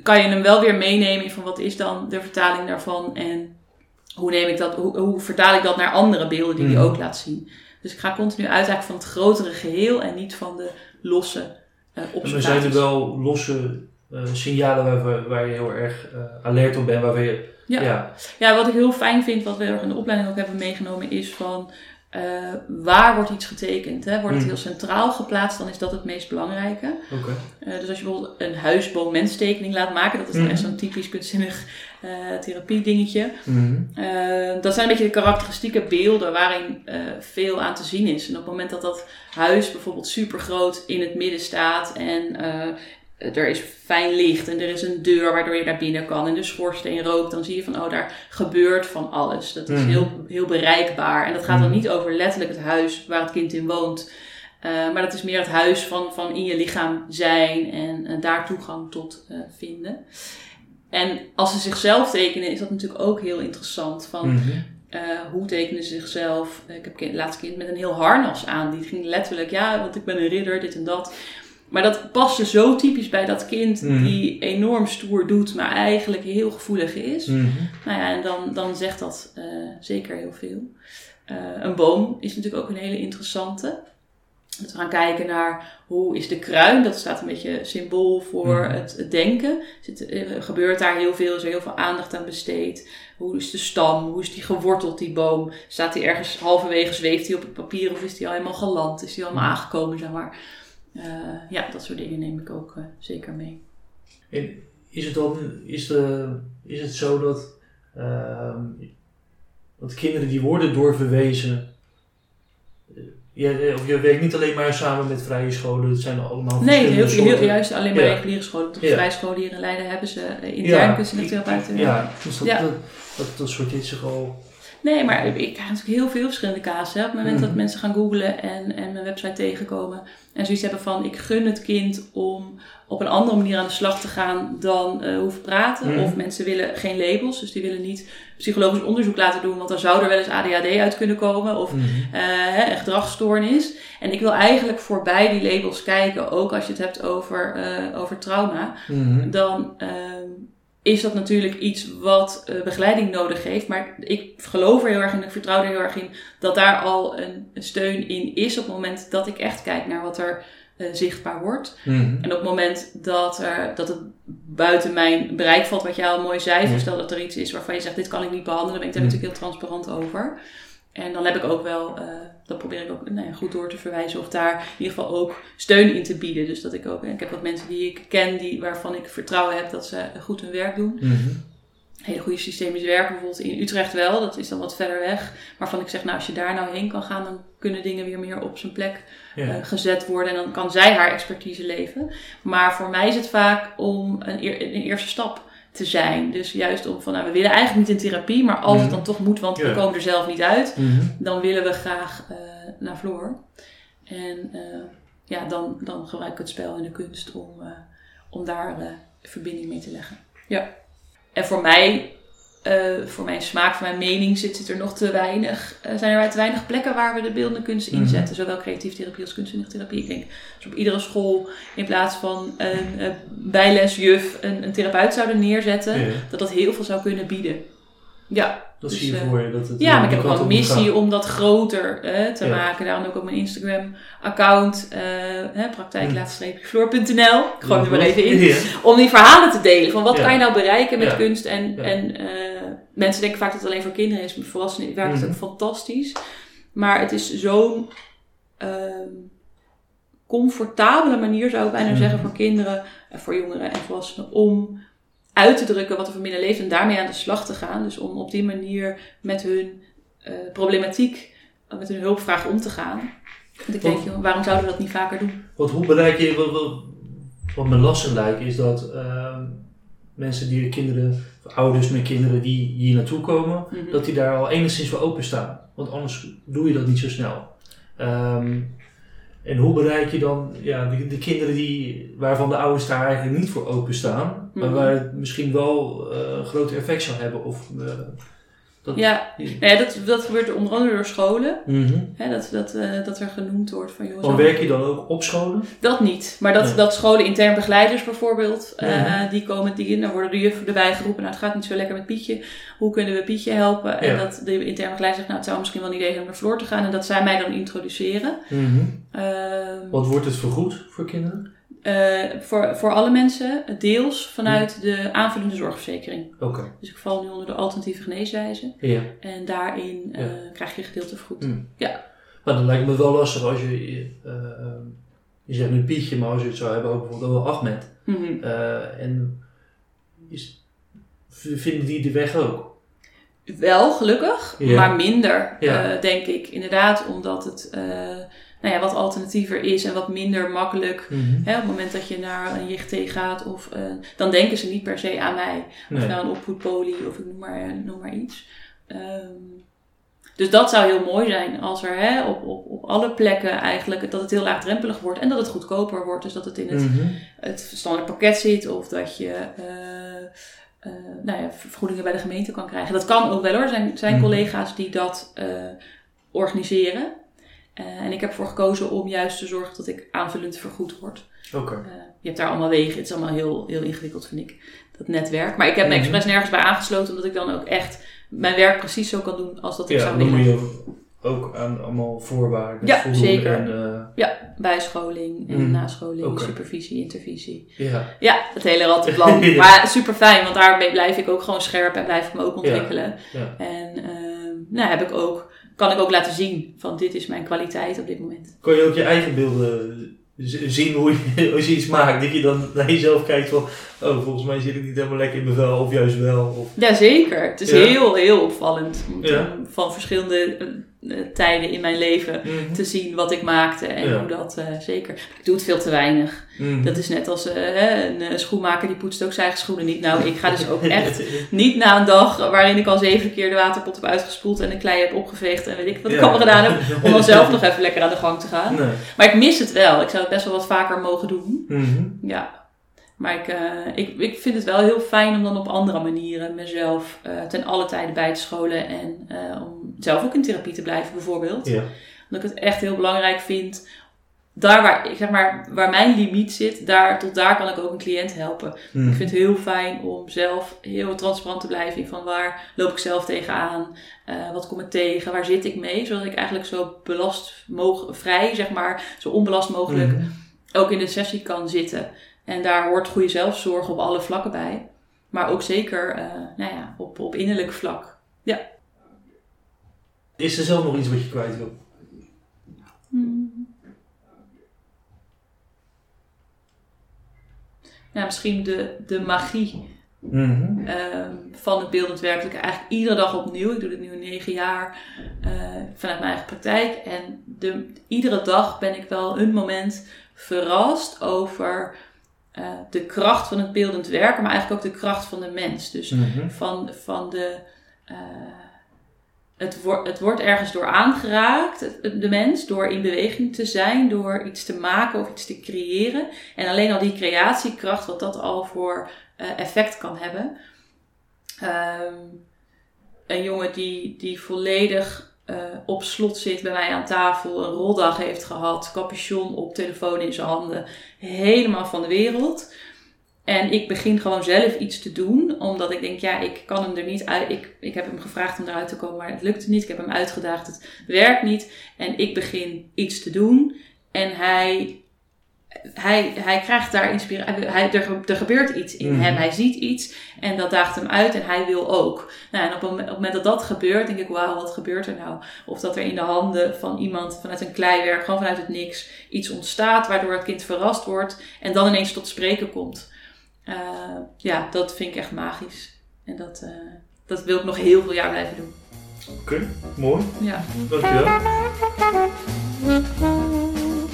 kan je hem wel weer meenemen in van wat is dan de vertaling daarvan. En hoe, neem ik dat, hoe, hoe vertaal ik dat naar andere beelden die Mhm. hij ook laat zien. Dus ik ga continu uit eigenlijk van het grotere geheel en niet van de losse observaties. er zijn er wel losse eh, signalen waar, we- waar je heel erg eh, alert op bent, je... Ja. ja. Ja, wat ik heel fijn vind, wat we in de opleiding ook hebben meegenomen, is van eh, waar wordt iets getekend? Hè? Wordt het Mm. heel centraal geplaatst, dan is dat het meest belangrijke. Oké. Eh, dus als je bijvoorbeeld een huisboom-menstekening laat maken, dat is dan Mhm. echt zo'n typisch kunstzinnig eh therapie dingetje. Mhm. Eh, dat zijn een beetje de karakteristieke beelden waarin veel aan te zien is. En op het moment dat dat huis bijvoorbeeld super groot in het midden staat en er is fijn licht en er is een deur waardoor je naar binnen kan en de schoorsteen rookt, dan zie je van oh, daar gebeurt van alles. Dat is Mhm. heel, heel bereikbaar. En dat gaat dan Mhm. niet over letterlijk het huis waar het kind in woont. eh, maar dat is meer het huis van, van in je lichaam zijn en eh, daar toegang tot eh, vinden. En als ze zichzelf tekenen, is dat natuurlijk ook heel interessant. Van, Mhm. eh, hoe tekenen ze zichzelf? Eh, ik heb kind, laatst kind met een heel harnas aan. Die ging letterlijk, ja, want ik ben een ridder, dit en dat. Maar dat paste zo typisch bij dat kind Mhm. die enorm stoer doet, maar eigenlijk heel gevoelig is. Mhm. Nou ja, en dan, dan zegt dat eh, zeker heel veel. Eh, een boom is natuurlijk ook een hele interessante. Dat we gaan kijken naar hoe is de kruin, dat staat een beetje symbool voor Mhm. het, het denken. Zit, eh, gebeurt daar heel veel, is er heel veel aandacht aan besteed. Hoe is de stam, hoe is die geworteld, die boom? Staat die ergens halverwege, zweeft hij op het papier of is die al helemaal geland? Is die al helemaal Mhm. aangekomen, zeg maar. Eh, ja, dat soort dingen neem ik ook eh, zeker mee. En is het dan is de, is het zo dat, ehm, dat kinderen die worden doorverwezen. eh, Je, of je werkt niet alleen maar samen met vrije scholen, het zijn allemaal Nee, heel, heel, juist alleen maar Ja. reguliere scholen. De Ja. vrijscholen hier in Leiden hebben ze intern Ja, therapeuten. Ja, dus dat, Ja. dat, dat, dat sorteert zich al. Nee, maar ik krijg natuurlijk heel veel verschillende hè. Op het moment dat Mhm. mensen gaan googlen en, en mijn website tegenkomen. En zoiets hebben van, ik gun het kind om op een andere manier aan de slag te gaan dan eh hoeven praten. Mhm. Of mensen willen geen labels, dus die willen niet psychologisch onderzoek laten doen. Want dan zou er wel eens ADHD uit kunnen komen. Of Mhm. eh, hè, een gedragsstoornis. En ik wil eigenlijk voorbij die labels kijken, ook als je het hebt over, eh, over trauma. Dan ehm, is dat natuurlijk iets wat eh, begeleiding nodig heeft. Maar ik geloof er heel erg in, ik vertrouw er heel erg in, dat daar al een, een steun in is op het moment dat ik echt kijk naar wat er eh, zichtbaar wordt. Mhm. En op het moment dat, er, dat het buiten mijn bereik valt, wat jij al mooi zei, Ja. stel dat er iets is waarvan je zegt, dit kan ik niet behandelen, ben ik daar Ja. natuurlijk heel transparant over. En dan heb ik ook wel, eh, dat probeer ik ook nou ja, goed door te verwijzen, of daar in ieder geval ook steun in te bieden. Dus dat ik ook, ik heb wat mensen die ik ken, die, waarvan ik vertrouwen heb dat ze goed hun werk doen. Mhm. hele goede systemische werken. Bijvoorbeeld in Utrecht wel, dat is dan wat verder weg. Waarvan ik zeg, nou als je daar nou heen kan gaan, dan kunnen dingen weer meer op zijn plek eh, gezet worden. En dan kan zij haar expertise leven. Maar voor mij is het vaak om een, een eerste stap te zijn. Dus juist om van, nou we willen eigenlijk niet in therapie, maar als het Mhm. dan toch moet, want we komen er zelf niet uit Mhm. dan willen we graag eh, naar Floor. En eh, ja, dan, dan gebruik ik het spel en de kunst om, eh, om daar verbinding mee te leggen. Ja. En voor mij, eh, voor mijn smaak, voor mijn mening, zit, zit er nog te weinig, eh, zijn er te weinig plekken waar we de beeldende kunst Mhm. inzetten. Zowel creatieve therapie als kunstzinnige therapie. Ik denk, als we op iedere school in plaats van een eh, bijlesjuf een, een therapeut zouden neerzetten, dat dat heel veel zou kunnen bieden. Ja, Dat Dus, zie je eh, voor je. Dat het ja, maar ik heb ook een missie gaan. om dat groter hè, te Ja. maken. Daarom ook op mijn Instagram-account, eh hè, praktijk Hm. floor.nl. Ik gooi hem er maar even in. Ja. Om die verhalen te delen. Van wat Ja. kan je nou bereiken met kunst? En, en eh, mensen denken vaak dat het alleen voor kinderen is. Maar voor volwassenen werkt het Mhm. ook fantastisch. Maar het is zo'n ehm, comfortabele manier, zou ik bijna Mhm. zeggen, voor kinderen, en voor jongeren en volwassenen, om uit te drukken wat er voor binnen leeft en daarmee aan de slag te gaan. Dus om op die manier met hun eh, problematiek, eh, met hun hulpvraag om te gaan. Want ik denk, joh, waarom zouden we dat niet vaker doen? Want hoe bereik je, wat, wat, wat me lastig lijkt, is dat ehm, mensen die kinderen, ouders met kinderen die hier naartoe komen, Mhm. dat die daar al enigszins voor openstaan. Want anders doe je dat niet zo snel. Ehm, en hoe bereik je dan ja, de, de kinderen die, waarvan de ouders daar eigenlijk niet voor openstaan, maar Mhm. waar het misschien wel eh, een groot effect zou hebben? Of, eh, dat, Ja, nou ja dat, dat gebeurt onder andere door scholen. Mhm. Dat, dat, eh, dat er genoemd wordt van jongens. Maar werk je dan ook op scholen? Dat niet. Maar dat, Nee. dat scholen intern begeleiders bijvoorbeeld, eh, Ja. die komen, die, dan worden de juffen erbij geroepen. Nou, het gaat niet zo lekker met Pietje. Hoe kunnen we Pietje helpen? En dat de intern begeleider zegt, nou, het zou misschien wel een idee zijn om naar Floor te gaan. En dat zij mij dan introduceren. Mhm. Ehm, Wat wordt het vergoed voor kinderen? Eh, voor, voor alle mensen, deels vanuit de aanvullende zorgverzekering. Oké. Dus ik val nu onder de alternatieve geneeswijze. Ja. En daarin eh, Ja. krijg je gedeelte vergoed. Mm. Ja. Maar dan lijkt me wel lastig als je, eh, ehm, je zegt nu Pietje, maar als je het zou hebben over bijvoorbeeld over Ahmed. Mhm. eh, en is, vinden die de weg ook? Wel, gelukkig, maar minder, denk ik. Inderdaad, omdat het nou ja, wat alternatiever is en wat minder makkelijk. Hè, op het moment dat je naar een JGT gaat, of, eh, dan denken ze niet per se aan mij. Of nou een opvoedpolie, of ik noem maar, noem maar iets. Ehm, dus dat zou heel mooi zijn als er hè, op, op, op alle plekken eigenlijk dat het heel laagdrempelig wordt en dat het goedkoper wordt. Dus dat het in het Mhm. het standaard pakket zit of dat je eh, eh, nou ja, vergoedingen bij de gemeente kan krijgen. Dat kan ook wel hoor. Er zijn, zijn Mhm. collega's die dat eh, organiseren. Eh, en ik heb ervoor gekozen om juist te zorgen dat ik aanvullend vergoed word. Oké. Eh, je hebt daar allemaal wegen. Het is allemaal heel, heel ingewikkeld, vind ik, dat netwerk. Maar ik heb me Mhm. expres nergens bij aangesloten, omdat ik dan ook echt mijn werk precies zo kan doen als dat ik Ja, zou dan moet willen. je ook aan allemaal voorwaarden Ja, zeker. En, eh, Bijscholing en Mhm. nascholing, supervisie, intervisie. ja. Ja, het hele rattenplan. Ja. Maar super fijn, want daarmee blijf ik ook gewoon scherp en blijf ik me ook ontwikkelen. Ja. En ehm, nou heb ik ook, kan ik ook laten zien van dit is mijn kwaliteit op dit moment. Kan je ook je eigen beelden zien hoe je, als je iets maakt? Dat je dan naar jezelf kijkt van, oh volgens mij zit ik niet helemaal lekker in mijn vel, of juist wel. Of, Jazeker, het is Ja. heel, heel opvallend Ja. om van verschillende eh, eh, tijden in mijn leven Mhm. te zien wat ik maakte en Ja. hoe dat eh, zeker. Ik doe het veel te weinig. Mhm. Dat is net als eh, een eh, schoenmaker die poetst ook zijn eigen schoenen niet. Nou, ik ga dus ook echt Niet na een dag waarin ik al zeven keer de waterpot heb uitgespoeld en de klei heb opgeveegd en weet ik wat ik allemaal gedaan heb. Om dan zelf nog even lekker aan de gang te gaan. Nee. Maar ik mis het wel. Ik zou het best wel wat vaker mogen doen. Mhm. Ja. Maar ik, eh, ik, ik vind het wel heel fijn om dan op andere manieren mezelf eh, ten alle tijden bij te scholen. En eh, om zelf ook in therapie te blijven bijvoorbeeld. Ja. Omdat ik het echt heel belangrijk vind. Daar waar, ik zeg maar, waar mijn limiet zit, daar, tot daar kan ik ook een cliënt helpen. Mhm. Ik vind het heel fijn om zelf heel transparant te blijven in van waar loop ik zelf tegenaan, wat kom ik tegen, waar zit ik mee, zodat ik eigenlijk zo belast mogelijk, vrij zeg maar, zo onbelast mogelijk Mhm. ook in de sessie kan zitten. En daar hoort goede zelfzorg op alle vlakken bij, maar ook zeker eh, nou ja, op, op innerlijk vlak. Is er zelf nog iets wat je kwijt wil? Ja, misschien de, de magie Mhm. ehm, van het beeldend werkelijke. Eigenlijk iedere dag opnieuw. Ik doe dit nu negen jaar eh, vanuit mijn eigen praktijk. En de, iedere dag ben ik wel een moment verrast over eh, de kracht van het beeldend werken, maar eigenlijk ook de kracht van de mens. Dus Mhm. van, van de. eh, het, wordt het wordt ergens door aangeraakt, het- de mens, door in beweging te zijn, door iets te maken of iets te creëren. En alleen al die creatiekracht, wat dat al voor eh, effect kan hebben. Ehm, een jongen die, die volledig eh, op slot zit bij mij aan tafel, een roldag heeft gehad, capuchon op, telefoon in zijn handen, helemaal van de wereld. En ik begin gewoon zelf iets te doen, omdat ik denk, ja, ik kan hem er niet uit. Ik, ik heb hem gevraagd om eruit te komen, maar het lukte niet. Ik heb hem uitgedaagd, het werkt niet. En ik begin iets te doen. En hij, hij, hij krijgt daar inspiratie. Hij, er, ge- er gebeurt iets in Mhm. hem. Hij ziet iets en dat daagt hem uit en hij wil ook. Nou, en op het moment- op het moment dat dat gebeurt, denk ik, wauw, wat gebeurt er nou? Of dat er in de handen van iemand vanuit een kleiwerk, gewoon vanuit het niks, iets ontstaat, waardoor het kind verrast wordt en dan ineens tot spreken komt. Eh, ja, dat vind ik echt magisch. En dat, eh, dat wil ik nog heel veel jaar blijven doen. Oké, mooi. Ja. Dankjewel.